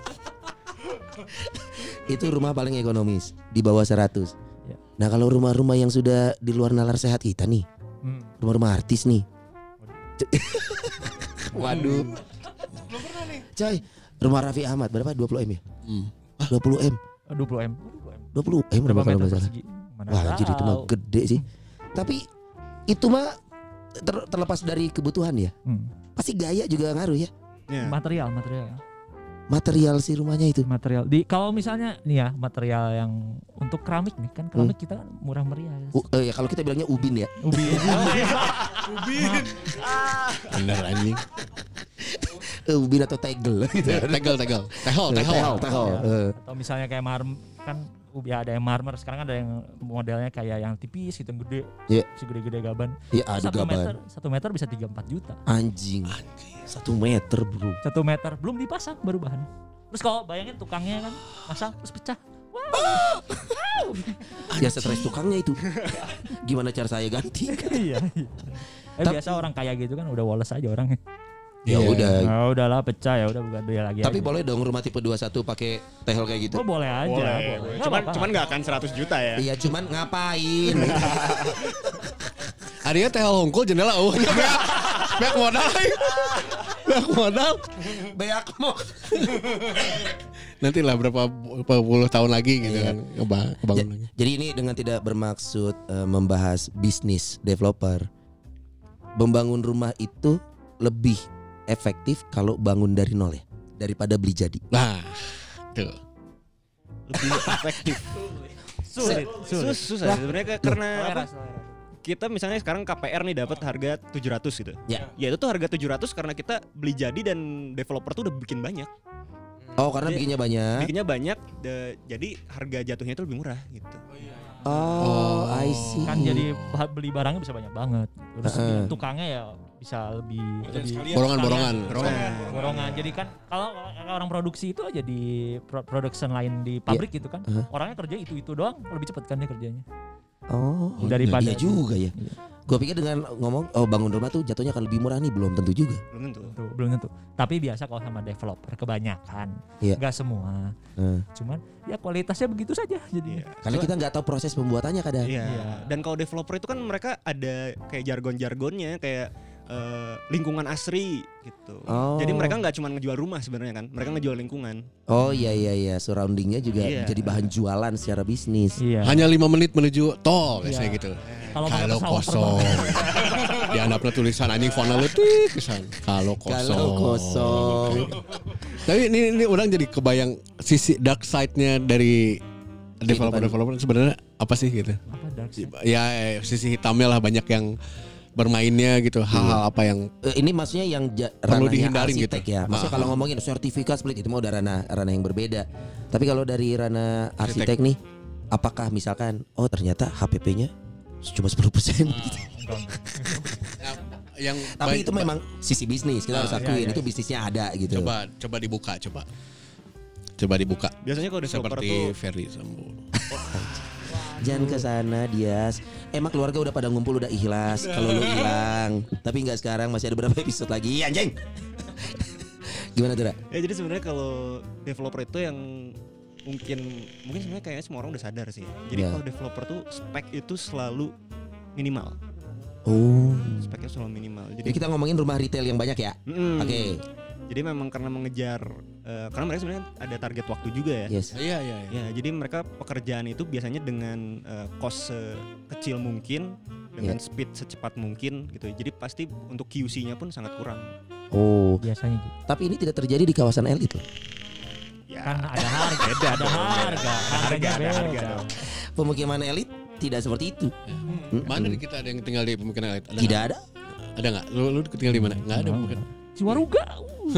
Itu rumah paling ekonomis di bawah 100. Ya. Nah, kalau rumah-rumah yang sudah di luar nalar sehat kita nih, Hmm. rumah-rumah artis nih. Waduh. Coy, rumah Raffi Ahmad berapa? 20 M ya? Hmm. 20 M. Oh, 20 m. 20 M berapa kalau nggak salah? Wah, anjir itu mah gede sih. Tapi itu mah ter- terlepas dari kebutuhan ya. Hmm. Pasti gaya juga ngaruh ya. Ya. Material, material. Material si rumahnya itu. Material. Di kalau misalnya nih ya, material yang untuk keramik nih kan keramik kita kan murah meriah. ya. U- eh, ya kalau kita bilangnya ubin ya. Ubi. Bener anjing. Eh, ubin atau tegel gitu. Ya, tegel tegel. Tehol tehol. Tehol, tehol. Eh, Atau misalnya kayak marmer kan ubi ada yang marmer sekarang ada yang modelnya kayak yang tipis gitu yang gede Iya. segede-gede gaban Ya ada satu meter gaban. satu meter bisa 3-4 juta Anjing. Satu meter bro. satu meter belum dipasang baru bahan terus kalau bayangin tukangnya kan masang terus pecah Ya stres tukangnya itu. Gimana cara saya ganti? iya iya. Eh, Tapi- biasa orang kaya gitu kan udah woles aja orangnya Ya Iya. udah. nah, udahlah pecah ya udah bukan dia lagi Tapi aja. boleh dong rumah tipe 21 pakai tehol kayak gitu. Oh, boleh aja Boleh. boleh. Nggak Cuman apa-apa. cuman nggak akan 100 juta ya. Iya cuman ngapain? Adanya tehol hongkul jendela oh. Banyak modal. Banyak modal. Beak mau. Nanti lah berapa berapa puluh tahun lagi gitu Iya. kan keba- kebangun lagi. Jadi ini dengan tidak bermaksud eh, membahas bisnis developer. Membangun rumah itu lebih efektif kalau bangun dari nol ya daripada beli jadi. Nah, tuh. Lebih efektif. sulit sulit Sus, susah sebenarnya karena apa? Kita misalnya sekarang KPR nih dapat harga 700 gitu. Ya. Ya itu tuh harga 700 karena kita beli jadi dan developer tuh udah bikin banyak. Oh karena Dia- bikinnya banyak. Bikinnya banyak, de- jadi harga jatuhnya itu lebih murah gitu. Oh, I see. kan jadi beli barangnya bisa banyak banget terus Heeh. tukangnya ya bisa lebih lebih Borongan-borongan. Borongan. borongan jadi kan kalau orang produksi itu aja di pro- production lain di pabrik gitu kan Heeh. orangnya kerja itu itu doang lebih cepat kan dia kerjanya Oh, daripada iya juga ya. Iya. Gue pikir dengan ngomong oh bangun rumah tuh jatuhnya akan lebih murah nih belum tentu juga. Belum tentu. Tuh, belum tentu tapi biasa kalau sama developer kebanyakan Iya. nggak semua Hmm. cuman ya kualitasnya begitu saja jadi Iya. Karena kita nggak tahu proses pembuatannya kadang. Iya. Iya. Dan kalau developer itu kan mereka ada kayak jargon-jargonnya kayak eh, lingkungan asri gitu. Oh. Jadi mereka nggak cuma ngejual rumah sebenarnya kan, mereka ngejual lingkungan. Oh iya iya iya, surroundingnya juga Iya. jadi bahan jualan secara bisnis. iya Hanya lima menit menuju tol biasanya Iya. gitu. kalau kosong. Di handapnya tulisan anjing font lu tik kesan. Kalau kosong. Kalau kosong. Tapi ini ini orang jadi kebayang sisi dark side-nya dari developer-developer sebenarnya apa sih gitu? apa dark side? Ya eh, sisi hitamnya lah banyak yang bermainnya gitu. Hal-hal apa yang Eh, ini maksudnya yang ja, Perlu dihindarin arsitek gitu. ya. Maksudnya Ah. kalau ngomongin sertifikat split itu mau udah ranah ranah yang berbeda. Tapi kalau dari ranah arsitek nih, apakah misalkan oh ternyata HPP-nya cuma 10% gitu. yang Tapi baik- itu memang sisi bisnis kita harus Ah, akuin iya, iya. itu bisnisnya ada gitu. coba coba dibuka coba. Coba dibuka. Biasanya kalau developer Seperti tuh Ferry Sambo. Jangan ke sana Dias. Emang keluarga udah pada ngumpul udah ikhlas kalau lu hilang. Tapi nggak sekarang masih ada beberapa episode lagi. Iya, anjing. Gimana tuh, Ra? ya jadi sebenarnya kalau developer itu yang mungkin mungkin sebenarnya kayaknya semua orang udah sadar sih. Jadi Ya. kalau developer tuh spek itu selalu minimal. Oh. Speknya selalu minimal. Jadi Jadi kita ngomongin rumah retail yang banyak ya. Mm-mm. Oke. Jadi memang karena mengejar eh, karena mereka sebenarnya ada target waktu juga ya. Yes. Iya iya iya. Ya, jadi mereka pekerjaan itu biasanya dengan eh, cost sekecil mungkin, dengan speed secepat mungkin gitu. Jadi pasti untuk QC-nya pun sangat kurang. Oh. biasanya gitu Tapi ini tidak terjadi di kawasan elit loh. Ya, kan ada harga ada harga harganya ada harga dong. Pemukiman elit tidak seperti itu. Mm-mm. Mana di kita ada yang tinggal di pemukiman elit? Ada Tidak ada. Ada nggak? Lu lu tinggal di mana? Nggak ada mungkin. Ciwaruga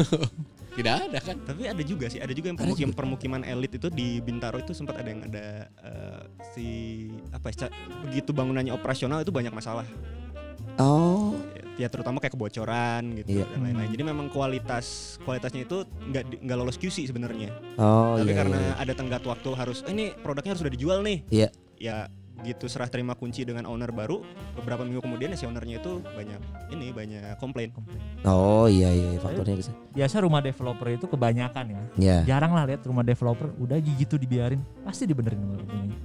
Tidak ada kan? Tapi ada juga sih, ada juga yang pemukiman permukiman elit itu di Bintaro itu sempat ada yang ada eh, si apa ya, begitu bangunannya operasional itu banyak masalah. Oh. Ya terutama kayak kebocoran gitu Iya. dan lain-lain. Jadi memang kualitas kualitasnya itu nggak nggak lolos QC sebenarnya. Oh Tapi iya. karena iya. ada tenggat waktu harus "Eh, ini produknya harus sudah dijual nih. Iya. Ya begitu serah terima kunci dengan owner baru, beberapa minggu kemudian ya si ownernya itu banyak ini banyak komplain. Oh iya iya faktornya ke sana. biasa rumah developer itu kebanyakan ya Ya. jarang lah lihat rumah developer udah gitu dibiarin pasti dibenerin rumah ini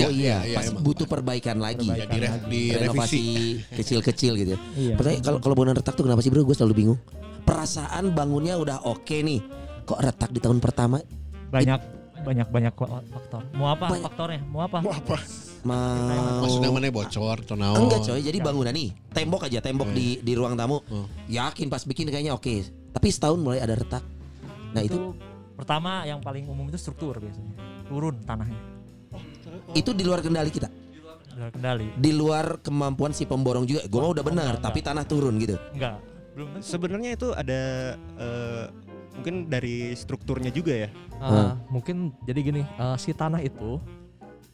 oh iya, pas emang. butuh perbaikan lagi. Ya, di, re- di renovasi revisi. kecil-kecil gitu. ya. iya Pertanyaan kalau kalau bangunan retak tuh kenapa sih bro? Gue selalu bingung. Perasaan bangunnya udah oke nih, kok retak di tahun pertama? banyak banyak banyak faktor mau apa Banyak. faktornya mau apa mau apa Mau Maksudnya mana bocor atau naon? Enggak coy, jadi bangunan nih, tembok aja, tembok di di ruang tamu. Hmm. Yakin pas bikin kayaknya oke. Tapi setahun mulai ada retak. Nah itu itu pertama yang paling umum itu struktur biasanya turun tanahnya itu di luar kendali kita. Udah kendali Di luar kemampuan si pemborong juga. Gue udah benar, enggak, tapi tanah turun gitu. enggak belum. Sebenarnya itu ada eh, mungkin dari strukturnya juga ya. Uh, mungkin jadi gini, uh, si tanah itu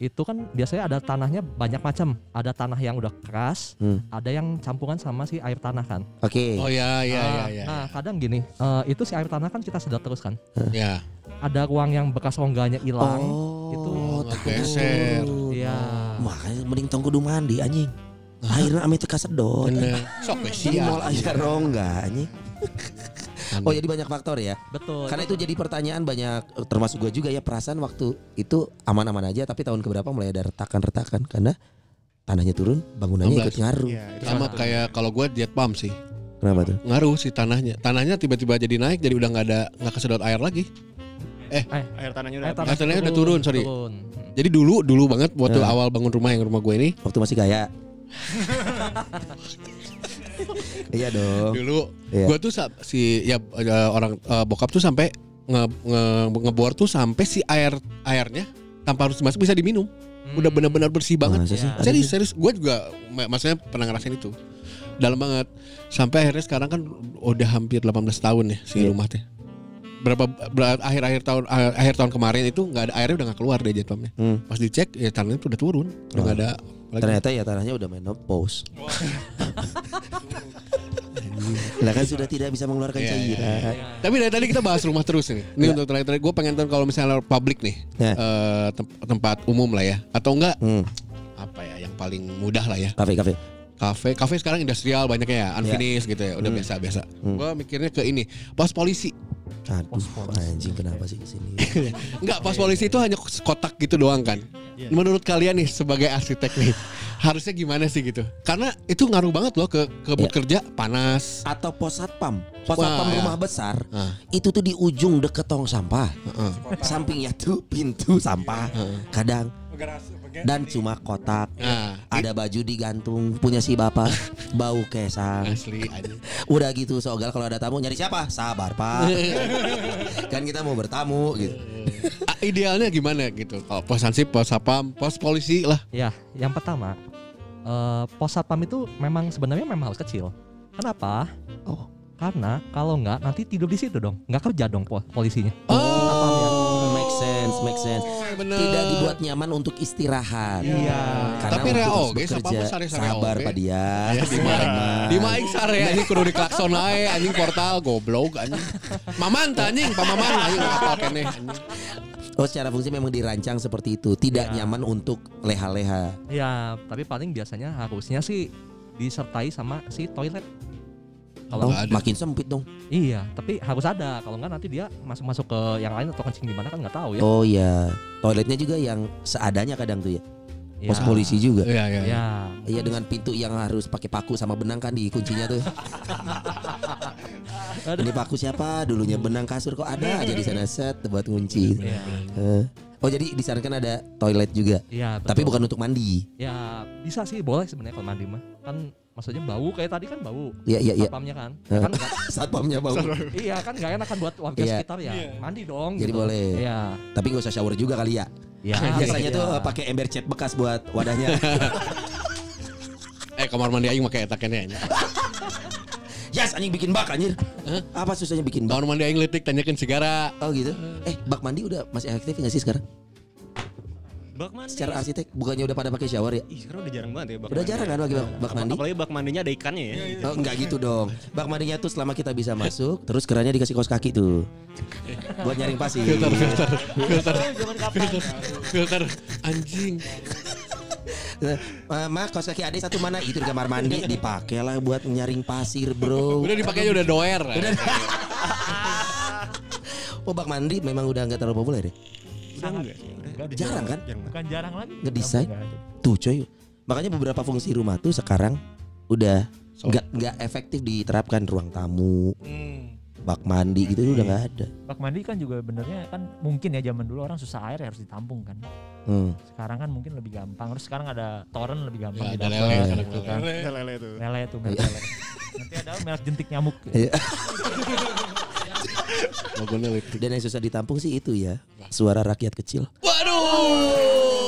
itu kan biasanya ada tanahnya banyak macam. Ada tanah yang udah keras, Hmm. ada yang campuran sama si air tanah kan. Oke. Oh ya ya ya Ah, ya. Nah, kadang gini, uh, itu si air tanah kan kita sedot terus kan. Ya. Ada ruang yang bekas rongganya hilang. Oh, itu takut. geser. Iya. Makanya mending tong kudu mandi anjing. Akhirnya ame teka sedot. Bener. Sok sia. mall aja rongga anjing. Oh jadi banyak faktor ya. Betul. Karena itu jadi pertanyaan banyak termasuk gue juga ya perasaan waktu itu aman-aman aja tapi tahun keberapa mulai ada retakan-retakan karena tanahnya turun bangunannya 16. ikut ngaruh. Iya, itu Sama satu. kayak kalau gue jet pump sih. Kenapa tuh? Ngaruh sih tanahnya. Tanahnya tiba-tiba jadi naik jadi udah nggak ada nggak kesedot air lagi. air tanahnya udah Air tanah Air tanahnya udah turun, sorry. turun. Jadi dulu dulu banget waktu Nah. awal bangun rumah yang rumah gue ini Waktu masih kaya. iya dong. dulu Iya. gue tuh si ya eh, orang eh, bokap tuh sampai nge, nge- ngebor tuh sampai si air airnya tanpa harus dimasak bisa diminum. Udah benar-benar bersih banget. Masa sih? Ya. Serius, serius. Gue juga ma- maksudnya pernah ngerasain itu. Dalam banget. Sampai akhirnya sekarang kan udah hampir 18 tahun ya si Iya. rumah teh. Berapa ber- akhir-akhir tahun ah, akhir tahun kemarin itu nggak ada airnya udah nggak keluar deh jatuhnya. Hmm. Pas dicek ya tanahnya tuh udah turun, udah nggak ada. lagi. Ternyata ya tanahnya udah menopause. Lah kan sudah tidak bisa mengeluarkan Iya, iya, cairan. Tapi dari tadi kita bahas rumah terus nih. Ini untuk terakhir gue pengen tahu kalau misalnya publik nih Ya. eh, tem- tempat umum lah ya, atau enggak Hmm. apa ya yang paling mudah lah ya. Kafe kafe. Kafe, kafe sekarang industrial banyaknya ya, unfinished gitu ya, udah biasa-biasa. Hmm. Gue mikirnya ke ini, pos polisi. Aduh, anjing kenapa sih ke sini? Enggak, pos polisi itu hanya kotak gitu doang kan. Menurut kalian nih sebagai arsitek nih, harusnya gimana sih gitu? Karena itu ngaruh banget loh ke ke Ya. bekerja panas. Atau pos satpam. Pos satpam ya. rumah besar. Ah. Itu tuh di ujung deket tong sampah. Heeh. Sampingnya tuh pintu sampah. Kadang dan cuma kotak. Nah, Ada baju digantung punya si bapak bau kesang. asli aja. Udah gitu Sogal kalau ada tamu nyari siapa? Sabar pak. kan kita mau bertamu gitu. Ah, idealnya gimana gitu? Kalau pos hansip, pos sapam, pos polisi lah. Ya, yang pertama eh pos satpam itu memang sebenarnya memang harus kecil. Kenapa? Oh. Karena kalau nggak nanti tidur di situ dong, nggak kerja dong po- polisinya. Oh, make sense, make sense. bener. Tidak dibuat nyaman untuk istirahat. Iya. Karena Tapi untuk rea oge, bekerja. sare-sare Sabar pak dia. Ya, di mana? Di maing sare anjing kudu di klakson ae anjing portal goblok anjing. Maman anjing, Pak Maman anjing apa keneh anjing. Oh secara fungsi memang dirancang seperti itu. Tidak Ya. nyaman untuk leha-leha. Ya, tapi paling biasanya harusnya sih disertai sama si toilet. Kalau Oh, nggak ada. makin sempit dong. iya, tapi harus ada. Kalau nggak nanti dia masuk-masuk ke yang lain atau kencing di mana kan nggak tahu ya. Oh iya. Toiletnya juga yang seadanya kadang tuh ya. Ya. Pos polisi juga. Iya iya. Ya, Iya dengan pintu yang harus pakai paku sama benang kan di kuncinya tuh. Ini paku siapa? Dulunya benang kasur kok ada aja di sana set buat ngunci. Iya. Eh. Oh jadi disarankan ada toilet juga. Iya, Tapi bukan untuk mandi. Ya bisa sih boleh sebenarnya kalau mandi mah. Kan maksudnya bau kayak tadi kan bau. Iya iya iya. Satpamnya kan. Eh. kan Satpamnya bau. iya kan nggak enak kan buat warga Iya. sekitar ya. Mandi dong. Jadi gitu. boleh. Iya. Tapi nggak usah shower juga kali ya. Ya, Biasanya iya. tuh pakai ember cat bekas buat wadahnya. Eh kamar mandi aing make eta keneh anjing. yes anjing bikin bak anjir. Apa susahnya bikin bak? Kamar mandi aing leutik tanyakeun sigara. Oh gitu. Eh bak mandi udah masih efektif nggak sih sekarang? Bak mandi. Secara arsitek bukannya udah pada pakai shower ya? Ih, sekarang udah jarang banget ya bak Udah mandi. jarang kan pakai bak, bak mandi? Apalagi bak mandinya ada ikannya ya. Oh enggak gitu dong. Bak mandinya tuh selama kita bisa masuk, terus kerannya dikasih kaos kaki tuh. Buat nyaring pasir. Filter filter filter kapan? filter anjing. Eh, Mah kaos kaki adik satu mana? Itu di kamar mandi dipakai lah buat nyaring pasir, Bro. Udah dipakainya udah doer. Oh, bak mandi memang udah nggak terlalu populer ya? Udah enggak sih. Udah, Jarang kan? Jarang banget. Bukan jarang lagi. Ngedesain? Tuh, coy. Makanya beberapa fungsi rumah tuh sekarang udah nggak nggak efektif diterapkan ruang tamu, bak mandi gitu tuh udah nggak ada. Bak mandi kan juga benernya kan mungkin ya zaman dulu orang susah air ya harus ditampung kan. Hmm. Sekarang kan mungkin lebih gampang. Terus sekarang ada toren lebih gampang Ya, ada lele, kan. Lele tuh. Lele tuh merek lele. Nanti ada merek jentik nyamuk. Iya. Logonya. Dan yang susah ditampung sih itu ya, suara rakyat kecil. Waduh.